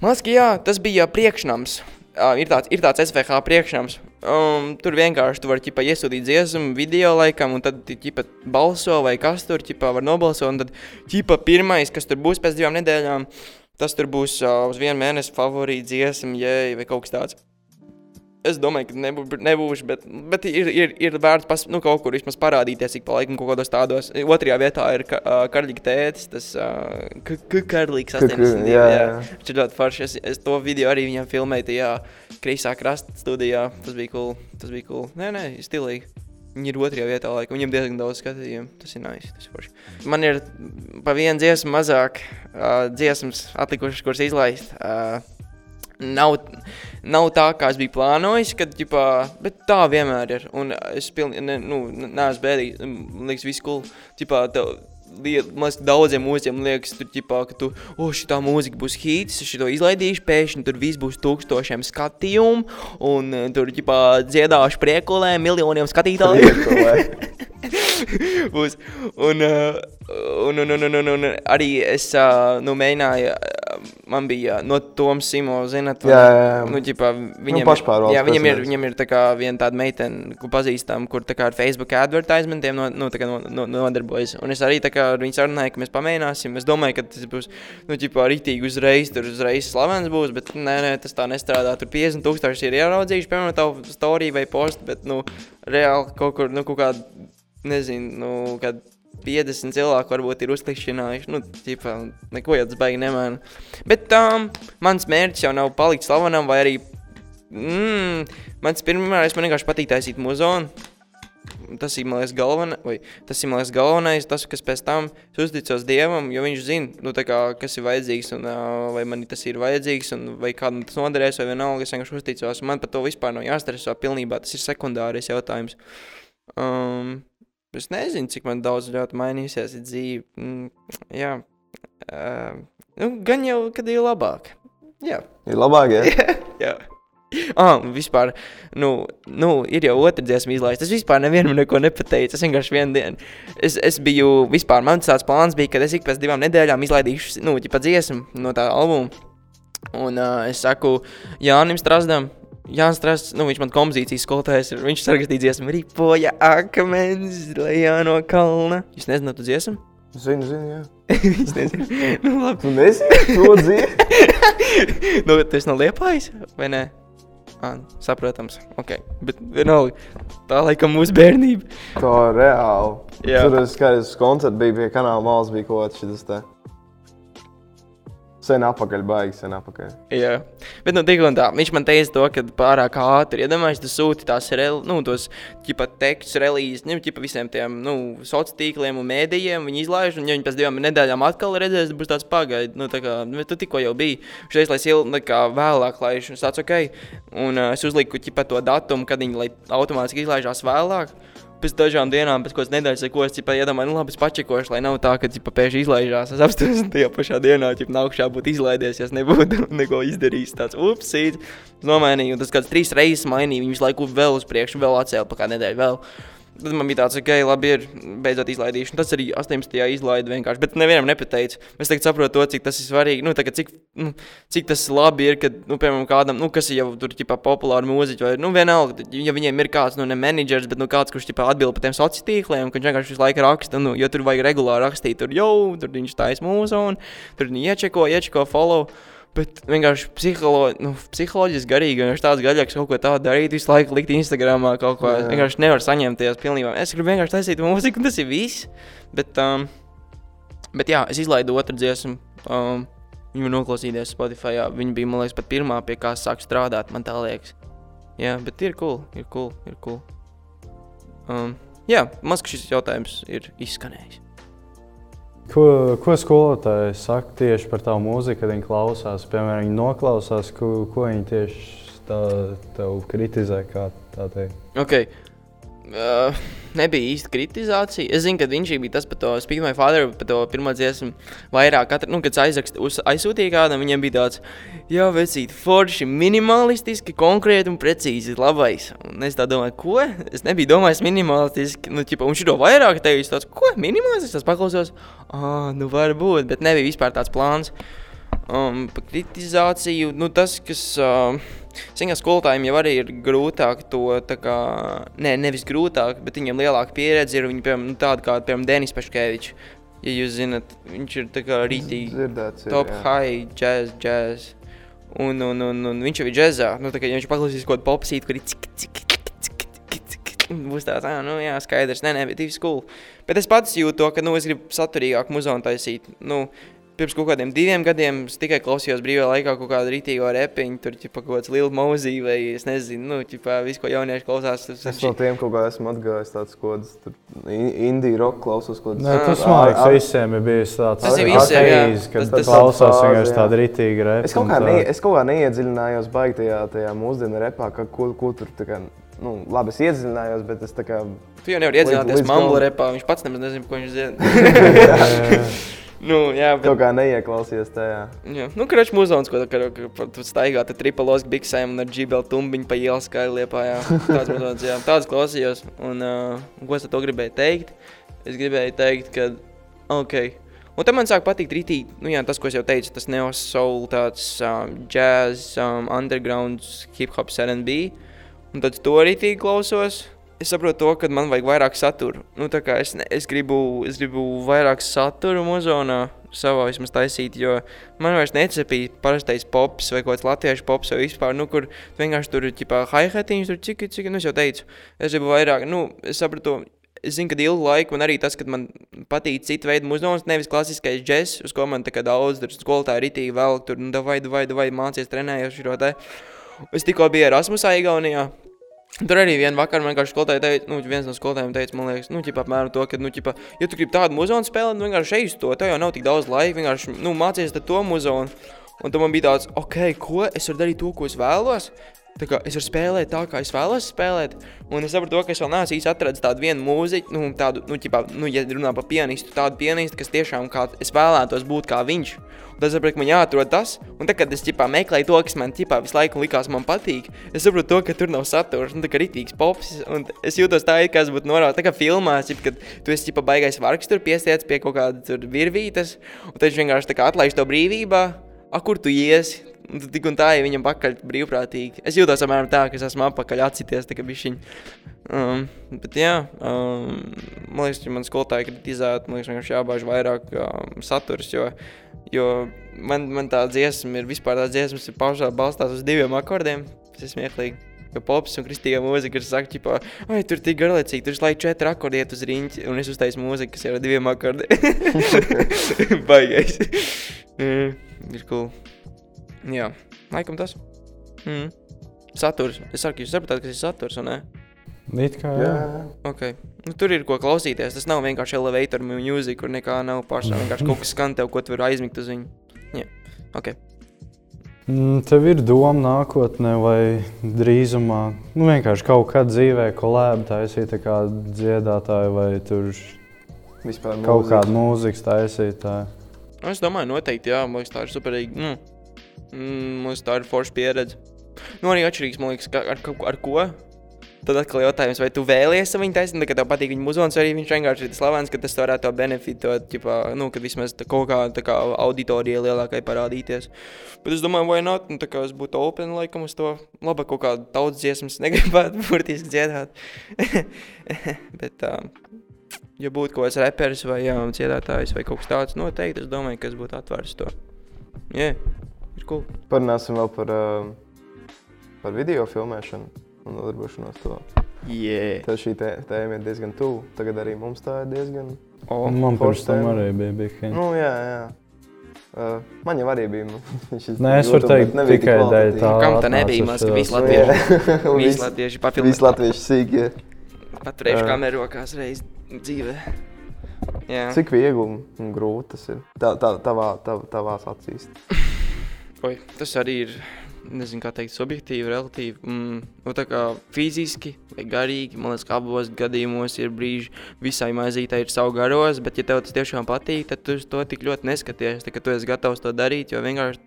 Man liekas, jā, tas bija priekšnams. Uh, ir, tāds, ir tāds SVH priekšnams. Um, tur vienkārši tu vari ķipa, iesūtīt dziesmu, video laikam, un tad ķipa, balso vai kas tur ķipa, var nobalsot. Un tad ķipa, pirmais, kas tur būs pēc divām nedēļām, tas tur būs uh, uz vienu mēnesi favorīta dziesma, jēj, vai kaut kas tāds. Es domāju, ka nebū, nebūšu, bet, bet ir, ir, ir vērts pas, nu, kaut kur vismaz parādīties, ik pa laikam kaut kādos tādos. Otrajā vietā ir ka, uh, Karlīga tētis, tas uh, Karlīgs 82. Jā, jā. Viņš ir ļoti forši. Es, es to video arī viņam filmēju tajā kreisā krasta studijā. Tas bija cool. Tas bija cool. Nē, nē, stilīgi. Viņi ir otrajā vietā, laikam. Viņam diezgan daudz skatījumu. Tas ir nice. Tas ir forši. Man ir pa vienu dziesmu mazāk uh, dziesmas atlikušas, kuras izlaist. Uh, nav, nav tā, kā es biju plānojis, kad, ģipā, bet tā vienmēr ir. Un es pilnīgi, ne, nu, neesmu bēdīgs, man liekas, viss cool. Ģipā, tev, liekas, daudziem mūziķiem liekas, tur, ģipā, ka tu, oh, šī mūzika būs hīts, es to izlaidīšu, pēkšņi tur viss būs tūkstošiem skatījumu, un tur, ģipā, dziedāšu priekulē miljoniem skatītāju. Būs. Un, uh, un, un, un, un, un, un arī es uh, nu, mēģināju, uh, man bija no Toms Simo, zinat, Jā, jā, jā. Nu, ģipā, viņam, pašpārvaldes jā, viņam ir, viņam ir tā kā viena tāda meitene, ko pazīstam, kur tā kā ar Facebook advertisementiem no, nu, kā no, no, nodarbojas. Un es arī tā kā ar viņu sarunāju, ka mēs pamēģināsim. Es domāju, ka tas būs, nu, ģipā, ritīgi uzreiz, tur uzreiz slavens būs, bet nē, nē, tas tā nestrādā. Tur 50 tūkstoši ir ieraudzījuši, piemēram, tavu storiju vai postu, bet, nu, reāli kaut kur, nu, kaut kādā nezinu, nu, kad 50 cilvēku varbūt ir uzklikšķinājuši. Nu, ķipā, neko jau tas baigi nemaina. Bet um, mans mērķis jau nav palikt slavenam, vai arī. Mm, mans pirmais, man vienkārši patīk taisīt muzonu. Tas ir monētas galvenais, tas ir monētas galvenais, tas, kas pēc tam uzticos Dievam, jo viņš zina, nu, kā, kas ir vajadzīgs, un uh, vai man tas ir vajadzīgs, un vai kādam tas noderēs, vai vienalga, es vienkārši uzticos. Man par to vispār nav jāstreso pilnībā, tas ir sekundārais jautājums. Um, Es nezinu, cik man daudz ļoti mainījusies ir dzīve. Mm, jā, uh, nu, gan jau, kad ir labāk. Jā, Ir labāk, ja? jā. Ah, un vispār, nu, nu, ir jau otra dziesma izlaista. Es vispār nevienam neko nepateicu. Es vienkārši vienu dienu. Es, es biju, vispār, man tāds plāns bija, ka es ik pēc divām nedēļām izlaidīšu, nu, ģipa dziesmu no tā albuma. Un uh, es saku Jānim Strasdam, Jānis Strasts, nu, viņš man kompozīcijas skolotājs ir. Viņš sarakstīja dziesmu, ripoja akmens lejā no kalna. Jūs nezināt, tu dziesmu? Zinu, zinu, jā. Viņš nezina. nu, labi. Tu nezini, to dzīvi? nu, tas nav liepājis, vai ne? Ah, saprotams, ok. Bet vienalga, tā laikam mūsu bērnība. Tā reāli. Jā. Tur es skatos, koncerts bija pie kanāla malas, bija kaut kas šis te. Sen apakaļ, baigi sen apakaļ. Jā, bet nu, tik un tā. Viņš man teica, to, ka pārāk ātri iedomājies, tu sūti tās rel, nu, tos ķipa, tekstus, relīzes, nu, ķipa, visiem tiem nu, sociāliem tīkliem un mēdījiem. Viņi izlaiž, un ja viņi pēc divām nedēļām atkal redzēs, būs tāds pagaidi. Nu, tā kā, nu, tu tikko jau biji. Šeit, lai es il, nu, kā vēlāk laišu, un es tāds ok. Un uh, es uzliku ķipa, to datumu, kad viņi lai automātiski izlaižās vēlāk. Pēc dažām dienām, pēc kādas nedēļas, ko es ķipa, iedomājos, nu, labi, es pačekošu, lai nav tā, ka ķipa, pēkšņi izlaižās. Es apstātos tajā pašā dienā, ja nākušā būtu izlaidies, ja nebūtu neko izdarījis. Tāds upsīt, nomainīju, un tas kāds trīs reizes mainīja, viņš laiku vēl uz priekšu, vēl atcēla pa kā nedēļu vēl. Tad man bija tāds, ka, okay, labi, ir beidzot izlaidīšana. Tas arī 18. izlaida vienkārši, bet nevienam nepateicu. Es tagad saprotu to, cik tas ir svarīgi. Nu, tagad, cik, nu, cik tas labi ir, kad, nu, piemēram, kādam, nu, kas ir jau tur, ķipā, populāri mūziķi, vai, nu, vienalga, ja viņiem ir kāds, nu, ne menedžers, bet, nu, kāds, kurš, ķipā, atbild par tiem sociāliem tīkliem, ka viņš vienkārši visu laiku raksta, nu, jo tur vajag regulāri rakstīt, tur jau, tur viņš taisa mūsu, un tur viņi iečeko, iečeko, follow. Bet vienkārši psiholo, nu, psiholoģiski garīgi, vienkārši tāds gaļīgs kaut ko tādu darīt, visu laiku likt Instagramā kaut ko. Es vienkārši nevaru saņemties pilnībā. Es gribu vienkārši taisīt mūziku, un tas ir viss. Bet, um, bet jā, es izlaidu otru dziesmu. Um, Viņu noklausīties Spotify. Jā. Viņa bija, man liekas, pat pirmā, pie kā sāk strādāt. Man tā liekas. Jā, bet ir cool, ir cool, ir cool. Um, jā, maz ka šis jautājums ir izskanējis. Ko, ko skolotāji saka tieši par tavu mūziku, kad viņi klausās? Piemēram, viņi noklausās, ko, ko viņi tieši tā, tev kritizē. kā Tā teikt. Okay. Uh, nebija īsti kritizācija. Es zinu, ka viņš bija tas par to Speak My Father, par to pirmo dziesmu. Vairāk, katru, nu, kad aizrakst, uz, aizsūtīja kādam, viņiem bija tāds, jā, vecīt, forši, minimalistiski, konkrēti un precīzi labais. Un es tā domāju, ko? Es nebiju domājis minimalistiski, nu, ķipa, un šito vairāk teicis tāds, ko, minimalistiski, tas paklausos, ah, nu, varbūt, bet nebija vispār tāds plāns. Um, par kritizāciju, nu, tas, kas. Uh, Ziņā skolotājiem jau arī ir grūtāk to, tā kā, ne, nevis grūtāk, bet viņiem lielāka pieredze ir. Viņi, piemēram, nu, tādi kā, piemēram, Denis Paškevičs. Ja jūs zināt, viņš ir tā kā rītīgi top jā. high jazz, jazz. Un, un, un, un viņš jau ir džēzā. Nu, tā kā ja viņš paklausīs kaut kādu popsītu, kur ir cik, cik, cik, cik, cik, cik, cik. Būs tāds, ah, nu jā, skaidrs, nē, nē, bet ir cool. Bet es pats jūtu to, ka, nu, es gribu saturīgāku muzonu taisīt. Nu, pirms kaut kādiem diviem gadiem es tikai klausījos brīvā laikā kaut kādu rītīgo repiņu, tur ķipa, kaut kāds liels mūzī vai es nezinu, nu, ķipa, visu, ko jaunieši klausās. Tas, Es no tiem kaut kā esmu atgājis tāds kaut kāds indiju roka klausos. Kaut Nē, tas Ar- man liekas, ar- visiem ir bijis tāds Tas ir visiem, jā. kad Tas- tas, klausās vienkārši tādu rītīgu repu. Es kaut, kā ne, es kaut kā neiedziļinājos baigi tajā, tajā mūsdienu repā, ka, ko, ko tur tā kā, nu, labi, es iedziļinājos, bet es tā kā, Tu jau nevari iedzināties līdz Mambla repā, viņš pats nemaz nezina, ko viņš zina. Nu, jā, bet, Kaut kā neieklausījās tajā. jā. Nu, kračs muzons, ko tu, ka tu staigā te tripalos biksēm un ar džibeli tumbiņu pa ielas skaļi liepā, jā. Tāds muzons, jā. Tāds klausījos. Un, uh, ko es to gribēju teikt? Es gribēju teikt, ka, ok. Un tad man sāk patikt rītīgi, nu jā, tas, ko es jau teicu, tas neo soul, tāds um, jazz, um, underground, hip hop, R&B. Un tad to rītīgi klausos. Es saprotu to, ka man vajag vairāk satura. Nu, es, ne, es, gribu, es gribu vairāk satura muzonā savā vismaz taisīt, jo man vairs necepīja parastais pops vai kaut kāds latviešu pops vai vispār, nu, kur vienkārši tur ir ķipā hi-hatiņš, tur cik, cik, nu, es jau teicu, es gribu vairāk, nu, es sapratu, es zinu, ka ilgu laiku man arī tas, ka man patīk cita veida muzons, nevis klasiskais džess, uz ko man tā kā daudz, tur skolotāji ritīgi vēl, tur, nu, davai, davai, davai, mācies, trenējos šo te. Es tikko biju Erasmusā Igaunijā, Tur arī vienā vakarā vienkārši skolotāji teica, nu, viens no skolotājiem teica, man liekas, nu, ķipa, apmēram to, ka, nu, ķipa, ja tu gribi tādu muzonu spēlēt, nu, vienkārši ej uz to, tev jau nav tik daudz laika, vienkārši, nu, mācies to muzonu. Un tad man bija tāds, ok, ko es varu darīt to, ko es vēlos. Es varu spēlēt tā, kā es vēlos spēlēt. Un es saprotu, ka es vēl neesmu īsti atradzis tādu vienu mūziķu, nu, tādu, nu, ķipā, nu, ja runā par pianistu, tādu pianistu, kas tiešām kā es vēlētos būt kā viņš. Un tas saprotu, man jāatrod tas, un tad, kad es ķipā meklēju to, kas man ķipā visu laiku likās man patīk, es saprotu to, ka tur nav saturs, un tā kā ritīgs pops, un es jūtos tā, it kā es būtu norādījis, tā kā filmās, ķip, kad tu esi ķipā baigais vargs tur piestiets pie kaut kāda tur virvītes, un tad viņš vienkārši tā kā atlaiž to brīvībā, a, kur tu iesi? Un tik un tā, ja viņam pakaļ brīvprātīgi. Es jūtos apmēram tā, ka es esmu apakaļ atsities, tā kā bišķiņ. Um, bet jā, um, man liekas, ja man skolotāji kritizētu, man liekas, vienkārši jābāž vairāk um, saturs, jo, jo man, man tā dziesma ir, vispār tā dziesmas ir pašā balstās uz diviem akordiem. Tas ir smieklīgi. Jo pops un kristīgā mūzika ir saka, ķipā, ai, tur tik garlaicīgi, tur slēdz četri akordi iet uz riņķi, un es uztaisu mūziku, kas ir ar diviem akordiem. Baigais. Mm, ir cool. Jā, laikam tas. Mm. Saturs. Es saku, jūs saprotat, kas ir saturs, un ne? It kā, jā. Jā, Okay. Nu, tur ir ko klausīties. Tas nav vienkārši elevator mūzika, kur nekā nav pašā. Vienkārši kaut kas skan tev, ko tu vari aizmigt uz viņu. Jā, ok. Mm, Tev ir doma nākotnē, vai drīzumā nu, vienkārši kaut kādā dzīvē, ko lēma taisīt, kā dziedātāji, vai tur vispār kaut mūzika. kāda mūzikas taisītāja. Nu, Es domāju, noteikti, jā, man liekas, tā ir superīga. Nu, mm, liekas, tā ir forša pieredze. Nu, arī atšķirīgs, man liekas, ka ar, ar, ar ko. Tad atkal jautājums, vai tu vēlies viņu taisīt, ka tev patīk viņa muzons, vai viņš vienkārši ir slavens, ka tas varētu to benefitot, ķipā, nu, kad vismaz kaut kā, kā auditorija lielākai parādīties. Bet es domāju, vai not, nu, tā kā es būtu open laikam uz to, labi, kaut kādu tautas dziesmas negribētu burtiski dziedāt. Bet, um, ja būtu kaut kāds reperis vai um, dziedātājs vai kaut kas tāds, noteikti es domāju, ka es būtu atvērts to. Yeah, ir cool. Parunāsim vēl par, uh, par video filmēšanu un nodarbošanos to. Yeah. Tad šī tē- tēma ir diezgan tuvu. Tagad arī mums tā ir diezgan. Oh, Man pirms tam arī bija bikini. Nu, jā, jā. Uh, man jau arī bija. nu, šis Nē, es varu teikt tik tikai kvalitatīvi. tā. Kam tā nebija, ka šos- visi latvieši, visi visi- latvieši Visi papildināja. latvieši sīki. Paturējuši kameru rokās reiz dzīvē. Jā. Cik viegli un grūti tas ir? Tā, tā, tavā, tav, tavās acīs. Oi, tas arī ir, nezinu, kā teikt, subjektīvi, relatīvi. Mm, nu, tā kā fiziski vai garīgi, man liekas, ka abos gadījumos ir brīži, visai maizītai ir savu garos, bet, ja tev tas tiešām patīk, tad tu to tik ļoti neskaties, tā, tu esi gatavs to darīt, jo vienkārši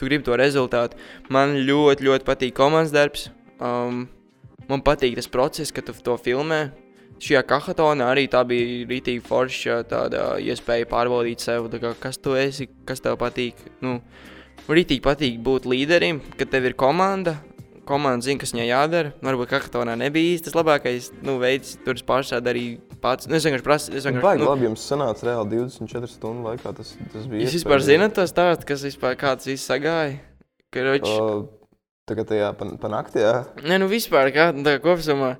tu gribi to rezultātu. Man ļoti, ļoti patīk komandas darbs. Um, man patīk tas process, ka tu to filmē. Šajā kahatonā arī tā bija rītīgi forša tāda iespēja pārbaudīt sev, tā kā, kas tu esi, kas tev patīk. Nu, Rītīgi patīk būt līderim, kad tev ir komanda. Komanda zina, kas viņai jādara. Varbūt kahatonā nebija īsti tas labākais nu, veids, tur pašā darīja pats. Nu, es vienkārši prasu, es vienkārši. Baigi nu, labi, jums sanāca reāli 24 stundu laikā. Tas, tas bija. Jūs vispār zināt to stāstu, kas vispār kāds viss sagāja? Karoč, O, Tagad tajā pa, pa naktī, jā. Nē, nu vispār kā tā kā kopumā.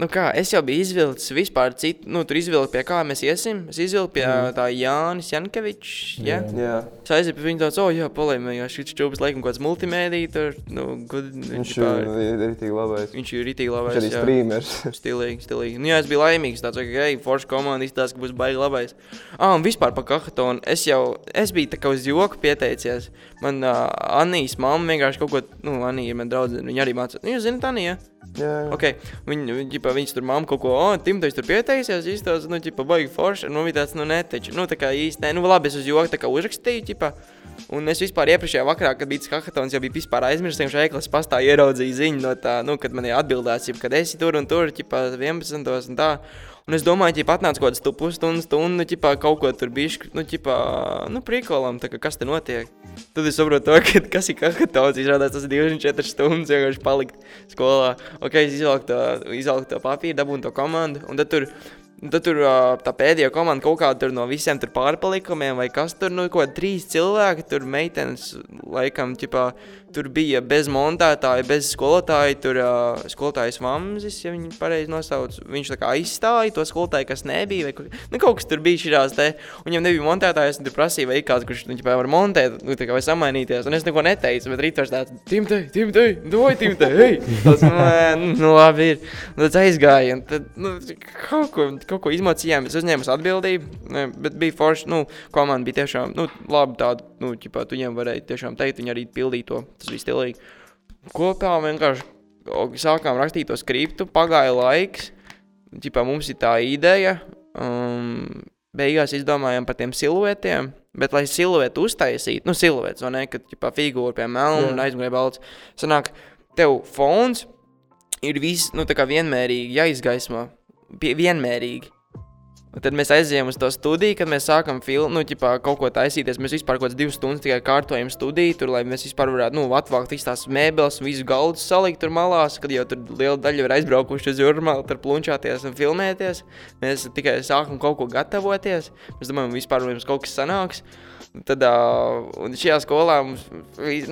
Nu kā, es jau biju izvilcis vispār citu, nu tur izvilku pie kā mēs iesim. Es izvilku pie mm. tā Jānis Jankevičs, ja? Jā. jā. Es aizēju pie viņa tāds, oh jā, polēmē, jo šis čūpas laikam kaut kāds multimēdija tur, nu, good, Viņš ģipā- ir rītīgi labais. viņš ir rītīgi Viņš labais. arī jā. streamers. Stilīgi, stilīgi. Nu, jā, es biju laimīgs. Tāds, ka, hei, forša komanda izstāsta, ka būs baigi labais. Ah, un vispār par kahatonu. Es jau, es biju tā kā uz joku pieteicies. Man uh, Anijas mamma vienkārši kaut ko, nu, Anija ir man draudzene, viņa arī mācās. Nu, jūs zināt, Anija? Jā. Okay. Viņa, viņa, viņas tur mamma kaut ko, o, Timtais tur pieteisies, izstāsta, nu, ķipa, baigi forši, un man bija tāds, nu, neteču, nu, tā kā īsti, nē, nu, labi, es uz joku tā kā uzrakstīju, ķipa, Un es vispār iepriekšējā vakarā, kad bija tas hackathons, jau biju vispār aizmirsis, ka šajā klasē pastāv ieraudzīju ziņu no tā, nu, kad man ir atbildēts, ja, kad esi tur un tur, ķipā 11. un tā. Un es domāju, ja atnāc kaut kāds pusstundas, stundu, ķipā, kaut ko tur bišķi, nu, ķipā, nu, prikolam, kā kas te notiek. Tad es saprotu, to, ka, kas ir hackathons, izrādās tas ir 24 stundas vienkārši palikt skolā. Ok, es izvelku to, izvelku to papīru, dabūnu to komandu, un tad tur Tad tur tā pēdējā komanda kaut kāda no visiem pārpalikumiem, vai kas tur, nu, kaut kādi trīs cilvēki, tur meitenes, laikam, ķipā, tur bija bez montētāja, bez skolotāja, tur uh, skolotājs Vamzis, ja viņi pareizi nosauc, viņš aizstāja to skolotāju, kas nebija, vai nu, kaut kas tur bija šīs te, viņam nebija montētājs, un tur prasīja, vai kāds, kurš, nu, ķipā, var montēt, nu, kā vai samainīties, un es neko neteicu, bet rītvars tāds, Timtei, Timtei, doj, Timtei, hei, tas, nu, nu, labi ir, un tad aizgāja, un tad, nu, kaut ko, kaut ko izmocījām, es uzņēmu atbildību, bet bija forši, nu, komanda bija tiešām, nu, labi tāda, nu, ķipā, tu viņiem varēja tiešām teikt, viņi arī pildīja to, tas bija stilīgi. Kopā vienkārši sākām rakstīt to skriptu, pagāja laiks, ķipā mums ir tā ideja, um, beigās izdomājām par tiem siluetiem, bet, lai siluetu uztaisītu, nu, siluets, vai ne, kad, ķipā, figūra pie melna un aizmugurē balts, sanāk, tev fons ir viss, nu, tā kā vienmērīgi jāizgaismo, vienmērīgi. Un tad mēs aizējām uz to studiju, kad mēs sākām filmu, nu, ģipā, kaut ko taisīties. Mēs vispār kaut kādas divas stundas tikai kārtojam studiju, tur, lai mēs vispār varētu, nu, atvākt visas tās mēbeles visu galdu salikt tur malās, kad jau tur liela daļa ir aizbraukuši uz jūrmālu, tur plunčāties un filmēties. Mēs tikai sākam kaut ko gatavoties. Mēs domājam, vispār mums kaut kas sanāks. Tad, uh, šajā skolā mums,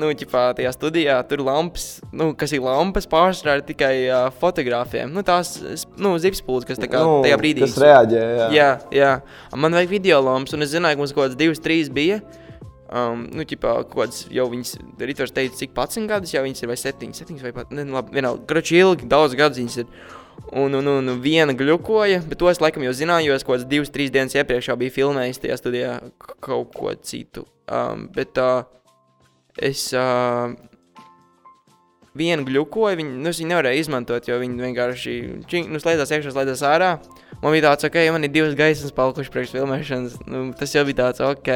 nu, ķipā, tajā studijā, tur lampas, nu, kas ir lampas, pārsvarā ir tikai uh, fotogrāfiem. Nu, tās, nu, zipspūles, kas kā nu, tajā brīdī. Reaģē, jā. Jā, jā. Man vajag video lampas, un es zināju, ka mums kaut kāds divas, trīs bija. Um, nu, ķipā, kāds jau viņas, Ritvars teica, cik 11 gadus, jau viņas ir vai 7, 7 vai pat, ne, labi, vienalga, grači ilgi, daudz gadus viņas ir. Un, un, un viena glukoja, bet to es laikam jau zināju, jo es kaut kādas divas, trīs dienas iepriekš jau biju filmējis tajā studijā kaut ko citu. Um, bet uh, es uh, vienu glukoju, viņu, nu, viņu nevarēju izmantot, jo viņi vienkārši čing, nu, slēdzās iekšā, slēdzās ārā. Man bija tāds, ok, man ir divas gaismas palikušas priekš filmēšanas. Nu, tas jau bija tāds, ok.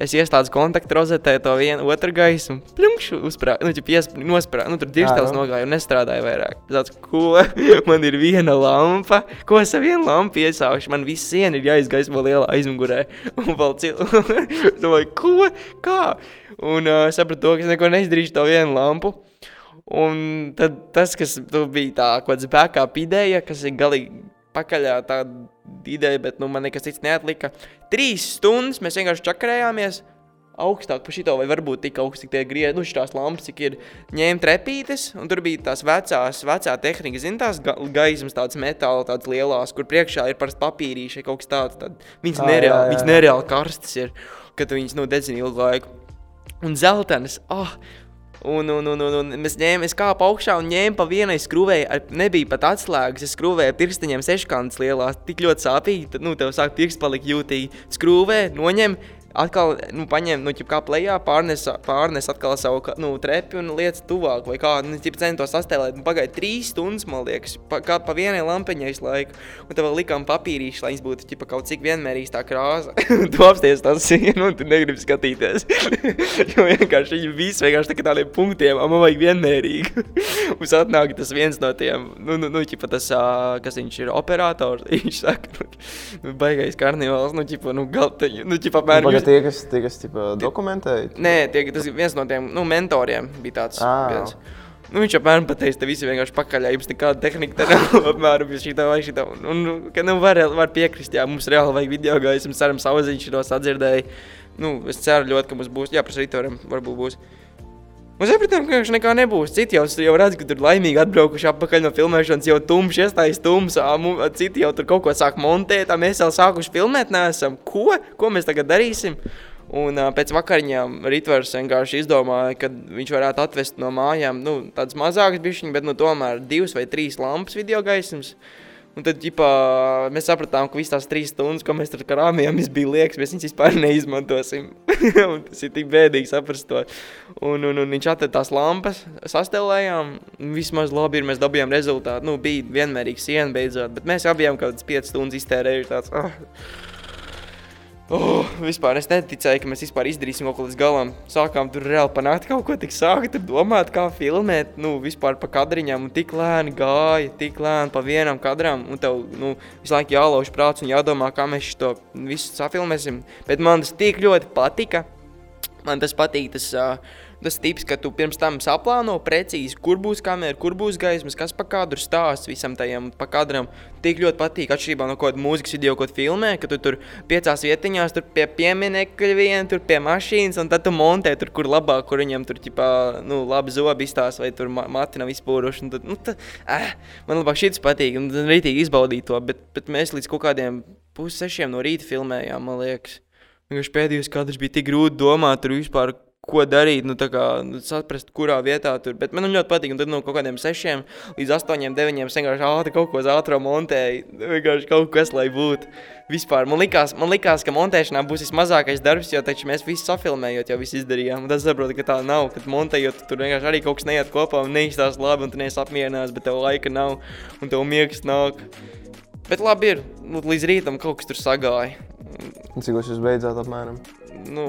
Es ieslēdzu kontaktu rozetē to vienu otru gaismu. Pļumšu, uzprāt, nu, pies, nosprāt, nu, tur dižtēls nu. nogāja un nestrādāja vairāk. Tāds, ko? man ir viena lampa, ko es ar vienu lampu iesaušu. Man viss siena ir jāizgaismo lielā aizmugurē. Un vēl cilvēku, domāju, ko? Kā? Un uh, sapratu to, ka es neko neizdarīšu to vienu lampu. Un tad tas, kas bija tā kaut kāds backup ideja, kas ir galīgi pakaļā tāda ideja, bet nu, man nekas cits neatlika. Trīs stundas mēs vienkārši čakarējāmies. Augstāk par šito, vai varbūt tik augsts, cik tie griež, nu, šīs lampas, cik ir ņēma trepītes, un tur bija tās vecās, vecā tehnika, zin, tās ga gaismas, tādas metāla, tādas lielās, kur priekšā ir parasti papīrīši, kaut kas tāds, tad viņas ah, nereāli, jā, jā. viņas nereāli karstas ir, kad viņas, nu, dedzina ilgu laiku. Un zeltenes, ah, oh, Un, un, un, un, un mēs ņēmām, es kāpu augšā un ņēmu pa vienai skrūvēju, nebija pat atslēgas. Es skrūvēju pirkstiņiem seškantas lielās, tik ļoti sāpīgi, tad, nu, tev sāk pirksts palikt jūtīgi. Skrūvē, noņem, atkal nu, paņem, nu, kā plējā, pārnes, pārnes atkal savu nu, trepi un lietas tuvāk, vai kā, nu, centos astēlēt, nu, pagaid trīs stundas, man liekas, pa, kā pa vienai lampiņai visu laiku, un tad vēl likām papīrīši, lai viņas būtu, ķipa, kaut cik vienmērīgs tā krāsa, tu apsties tas sienu, un tu negribi skatīties, jo vienkārši viņi visi vienkārši tā tādiem punktiem, man vajag vienmērīgi, mums atnāk tas viens no tiem, nu, nu, nu ķipa, tas, kas viņš ir operators, viņš saka, nu, baigais karnivāls, nu, ķipa, nu, gal, nu, ķipa, apmēram, Tagad tie, kas, tie, kas tipa, dokumentēja? Nē, tie, tas viens no tiem nu, mentoriem. Bija tāds Ah. viens. Nu, viņš apmēram pateica, ka visi vienkārši pakaļ, jums nekāda tehnika te nav apmēram šī tā vai šī tā. Un, nu, ka, nu, var, var piekrist, jā, mums reāli vajag video gaismu, ceram, sauziņš to sadzirdēja. Nu, es ceru ļoti, ka mums būs, jā, pret rītoram varbūt būs. Mums sapratām, ka vienkārši nekā nebūs. Citi jau, jau redz, ka tur laimīgi atbraukuši atpakaļ no filmēšanas, jau tumšs, iestājas tums, ā, mu- citi jau tur kaut ko sāk montēt, mēs vēl sākuši filmēt neesam. Ko? Ko mēs tagad darīsim? Un uh, pēc vakariņām Ritvars vienkārši izdomāja, ka viņš varētu atvest no mājām, nu, tādas mazākas bišķiņas, bet nu tomēr divas vai trīs lampas video gaismas. Un tad, ģipā, mēs sapratām, ka visas tās trīs stundas, ko mēs tur krāpījām, bija liekas, mēs viņus vispār neizmantosim. tas ir tik bēdīgi saprast to. Un, un, un viņš atrada tās lampas, sastelējām. Vismaz labi ir, mēs dabūjām rezultātu. Nu, bija vienmērīga siena beidzot, bet mēs abi bijām kaut kādas 5 stundas iztērējuši. Tāds, oh. Oh, vispār es neticēju, ka mēs vispār izdarīsim kaut ko līdz galam. Sākām tur reāli panākt kaut ko, tik sākt domāt, kā filmēt, nu, vispār pa kadriņām. Un tik lēni gāja, tik lēni pa vienam kadram. Un tev nu, visu laiku jālauž prāts un jādomā, kā mēs to visu safilmēsim. Bet man tas tik ļoti patika. Man tas patīk, tas uh, Tas tips, ka tu pirms tam saplāno precīzi, kur būs kamera, kur būs gaismas, kas pa kadru stāsts visam tajam pa kadram. Tik ļoti patīk, atšķirībā no kāda mūzikas video, ko filmē, ka tu tur piecās vietiņās, tur pie pieminekļa vien, tur pie mašīnas, un tad tu montē tur, kur labāk, kur viņam tur, ķipā, nu, labi zobi izstās, vai tur mati nav izpūruši. Tad, nu, tad, eh, man labāk šis patīk, un tad rītīgi izbaudīt to, bet, bet mēs līdz kaut kādiem pussešiem no rīta filmējām, man liekas. Vienkārši pēdējos kadrus bija tik grūti domāt, tur vispār ko darīt, nu, kā, nu, saprast, kurā vietā tur. Bet man ļoti patīk, un tad no nu, kaut kādiem sešiem līdz astoņiem, deviņiem vienkārši ātri kaut ko ātrāk montēju. Vienkārši kaut kas, lai būtu. Vispār man likās, man likās, ka montēšanā būs vismazākais darbs, jo taču mēs visi safilmējot, jau visu izdarījām. Tad saprotu, ka tā nav. Kad montējot, tur vienkārši arī kaut kas neiet kopā un neizstāsta labi, un tu neesi apmierināts, bet tev laika nav un tev miegs nāk. Bet labi ir, nu, līdz rītam kaut kas tur sagāja. Cik jūs beidzāt apmēram? Nu,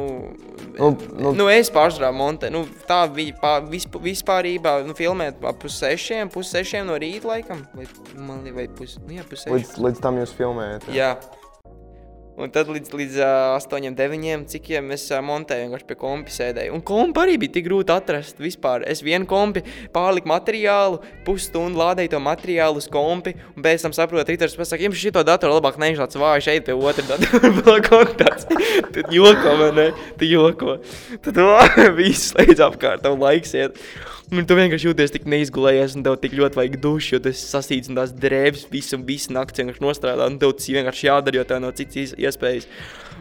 nu, nu, nu es pārsvarā montēju. Nu, tā bija pār, visp, vispārībā. Nu, filmēt ap pussešiem, pussešiem no rīta laikam. Vai, man, vai pus, nu, jā, līdz, līdz tam jūs filmējat? Jā. jā. Un tad līdz, līdz uh, 8, 9, cik jau es uh, montēju, vienkārši pie kompi sēdēju. Un kompi arī bija tik grūti atrast vispār. Es vienu kompi pārliku materiālu, pusstundu lādēju to materiālu uz kompi, un pēc tam saprotu, Ritars pasaka, jums šito datoru labāk neizlāc vāju šeit pie otra datora vēl kontakts. tad joko, vai ne? Tu joko. Tad viss slēdz apkārt, tev laiks iet. Un tu vienkārši jūties tik neizgulējies, un tev tik ļoti vajag dušu, jo tas sasīts un tās drēbes visu, visu nakti vienkārši nostrādā. Un tev tas vienkārši jādara, jo tev nav cits iespējas.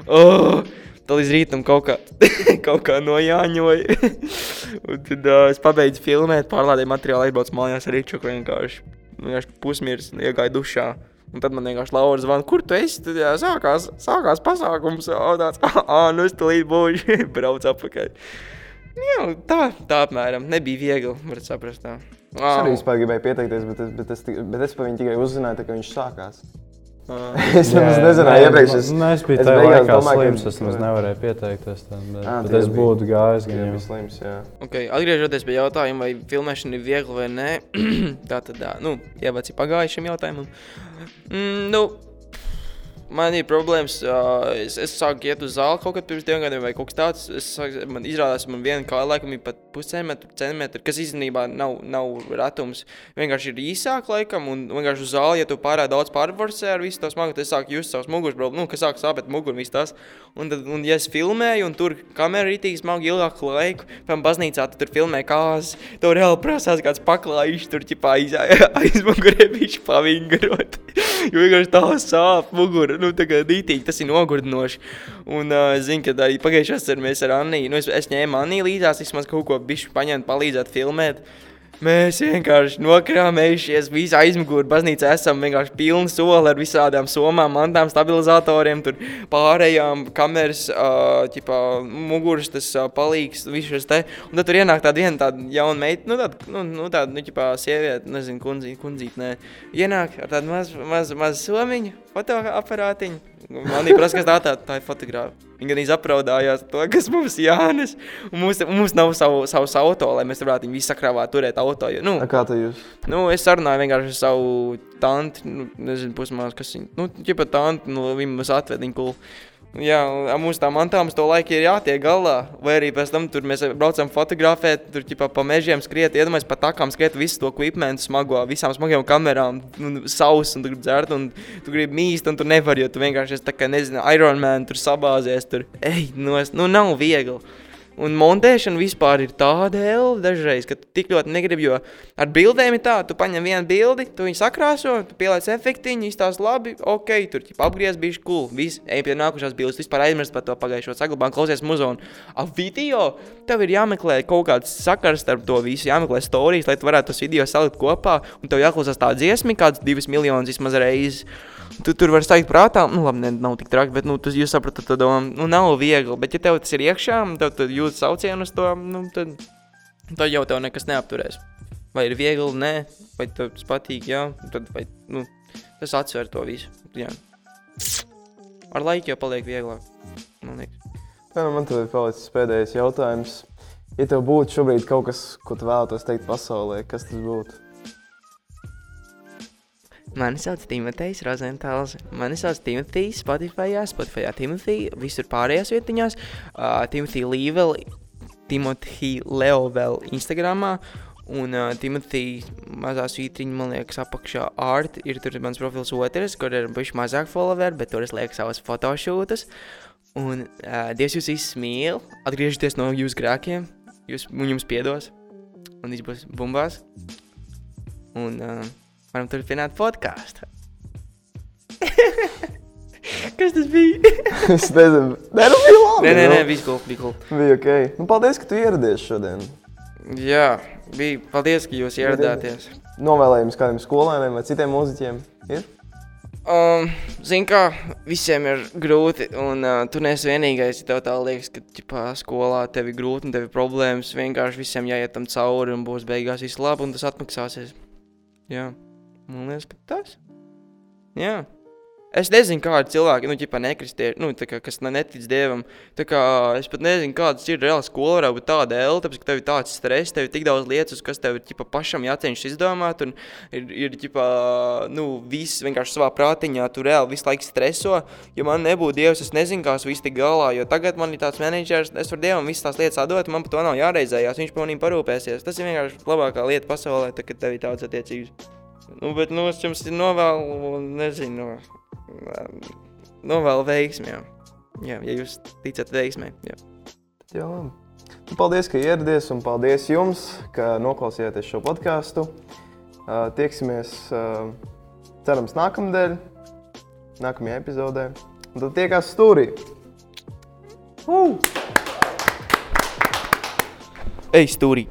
Oh! Tā līdz rītam kaut kā, kaut kā nojāņoja. tad uh, es pabeidzu filmēt, pārlādēju materiālu, aizbraucu mājās ar Ričuku vienkārši. Vienkārši pusmirs, iegāju dušā. Un tad man vienkārši Laura zvana, kur tu esi? Tad jā, sākās, sākās pasākums. Un tāds, ah, nu es tulīt būšu, brauc apakaļ. Jā, tā, tā apmēram. Nebija viegli, varat saprast. Tā. Oh. Es arī vispār gribēju pieteikties, bet es, bet es, bet es par viņu tikai uzzināju, tā, ka viņš sākās. Uh, es nemaz nezināju, iepriekš. Es, nu, es biju laikā domāju, slims, es nemaz nevarēju pieteikties. Tam, bet, à, bet es būtu gājis gan jau. Slims, jā. Okay, atgriežoties pie jautājuma, vai filmēšana ir viegla vai nē, tā tad, nu, ir pagājušiem jautājumam. Mm, nu, man ir problēmas. Uh, es, es sāku iet uz zāli kaut kad pirms diviem gadiem, vai kaut kas tāds. Es sāku, man izrādās, man viena kāja laikam ir pat puscentimetru, centimetru, kas īstenībā nav, nav retums. Vienkārši ir īsāk laikam, un vienkārši uz zāli, ja tu pārāk daudz pārvarsē ar visu to smagu, tad es sāku just savus problēmas, nu, kas sāk sāpēt muguru un viss tas. Un, tad, un ja es filmēju, un tur kamera ir tīk smagi ilgāku laiku, piemēram, baznīcā, tad tur filmē kāzas, to reāli prasās kāds paklājīši tur ķipā aiz, aiz mugurē bišķi pavingarot. jo vienkārši tā sāp mugura nu, tā kā dītīgi, tas ir nogurdinoši. Un uh, zinu, ka arī pagājušajā gadā mēs ar Anniju, nu, es, es ņēmu Anniju līdzās, vismaz kaut ko bišķi paņemt, palīdzēt filmēt. Mēs vienkārši nokrāmējušies, visi aizmugurē baznīcā esam vienkārši pilni soli ar visādām somām, mantām, stabilizatoriem, pārējām kameras, ķipā, muguras, tas palīgs, visu šis te. Un tad tur ienāk tāda viena tāda jauna meita, nu tāda, nu, nu tāda, nu, ķipā, sieviete, nezinu, kundzīt, kundzīt, nē. Ienāk ar tādu mazu, mazu, mazu somiņu, fotoaparātiņu. Manī prasa, kas tā, tā, tā ir fotogrāfa. Viņa arī apraudājās to, kas mums jānes. Un mums, mums nav savu, savus auto, lai mēs varētu viņu visu sakrāvāt, turēt auto. Jo, nu, A kā tā jūs? Nu, es sarunāju vienkārši ar savu tanti, nu, nezinu, pusmās, kas viņa, nu, ķipa tanti, nu, viņa mums atved, viņa kul. Jā, mums tā mantām to laiku ir jātiek galā. Vai arī pēc tam mēs braucam fotografēt, tur ķipā, pa mežiem skriet, iedomājamies pa takām skriet visu to equipmentu smago, visām smagajām kamerām, un saus, un tu gribi dzert, un tu gribi mīst, un tu nevari, jo tu vienkārši esi tā kā, nezinu, Iron Man tur sabāzies, tur, ej, nu, es, nu nav viegli. Un montēšana vispār ir tāda ela dažreiz, ka tu tik ļoti negribi, jo ar bildēm ir tā, tu paņem vienu bildi, tu viņu sakrāso, tu pieliec efektiņu, izstāst labi, ok, tur ķip apgriez bišķi cool, viss, ej pie nākušās bildes, vispār aizmirst par to pagājušo saglabā, klausies muzonu. A video, tev ir jāmeklē kaut kāds sakars starp to visu, jāmeklē stāstījis, lai tu varētu tos video salikt kopā, un tev jāklausās tā dziesma, kāds divas miljonus vismaz reizes. Tu tur var steigt prātā, nu, labi, ne, nav tik traki, bet, nu, tas jūs sapratat, tad, um, nu, nav viegli. Bet, ja tev tas ir iekšā, tad jūtas saucienu uz to, nu, tad, tad jau tev nekas neapturēs. Vai ir viegli, nē, vai tev tas patīk, jā, tad, vai, nu, tas atsver to visu, jā. Ar laiku jau paliek vieglāk, man liekas. Tā nu man tad ir palicis pēdējais jautājums. Ja tev būtu šobrīd kaut kas, ko tu vēlētos teikt pasaulē, kas tas būtu? Mani sauc Timotejs Rozentāls. Mani sauc Timotejs Spotify, Spotify, Timothy, visur pārējās vietiņās. Uh, Timothy Līvel, Timothy Leovel Instagramā. Un uh, Timothy mazā svītriņa, man liekas, apakšā art ir tur mans profils otrs, kur ir bijuši mazāk follower, bet tur es lieku savus fotošūtus. Un uh, Dievs jūs visus mīl, atgriežieties no jūsu grēkiem, jūs, un jums piedos, un viss būs bumbās. Un uh, varam turpināt podkāstu. Kas tas bija? es nezinu, nē, nu bija labi. nē, nē, nē, nu. viss cool, bija cool. Bija ok. Nu, paldies, ka tu ieradies šodien. Jā, bija. Paldies, ka jūs ieradāties. Novēlējums kādiem skolēniem vai citiem mūziķiem ir? Um, Zini, kā visiem ir grūti, un uh, tu neesi vienīgais. Ja tev tā liekas, ka ģipā, skolā tev ir grūti un tev ir problēmas. Vienkārši visiem jāiet tam cauri un būs beigās viss labi, un tas atmaksāsies. Jā, man liekas, ka tas. Jā. Es nezinu, kādi cilvēki, nu, ģipā nekristieši, nu, tā kā, kas ne- netic dievam. Tā kā es pat nezinu, kādas ir reāli skola, varētu būt tāda ela, tāpēc, ka tev ir tāds stress, tev ir tik daudz lietas, kas tev ir ģipā, pašam jācenšas izdomāt, un ir, ir ģipā, nu, viss vienkārši savā prātiņā, tu reāli visu laiku streso. Ja man nebūtu dievs, es nezinu, kā es visu tik galā, jo tagad man ir tāds menedžers, es varu dievam visas tās lietas atdot, man par to nav jāreizējās, viņš par manīm parūpēsies. Tas ir vienkārši labākā lieta pasaulē, tā, kad tev ir tādas attiecības. Nu, bet, nu, es jums novēlu, nezinu, novēlu veiksmi, jā. Jā, ja jūs ticat veiksmē, jā. Jā, labi. Nu, paldies, ka ieradies, un paldies jums, ka noklausījāties šo podkāstu. Uh, tieksimies, uh, cerams, nākamnedēļ, nākamajā epizodē. Un tad tiekās stūrī. Ej, stūrī!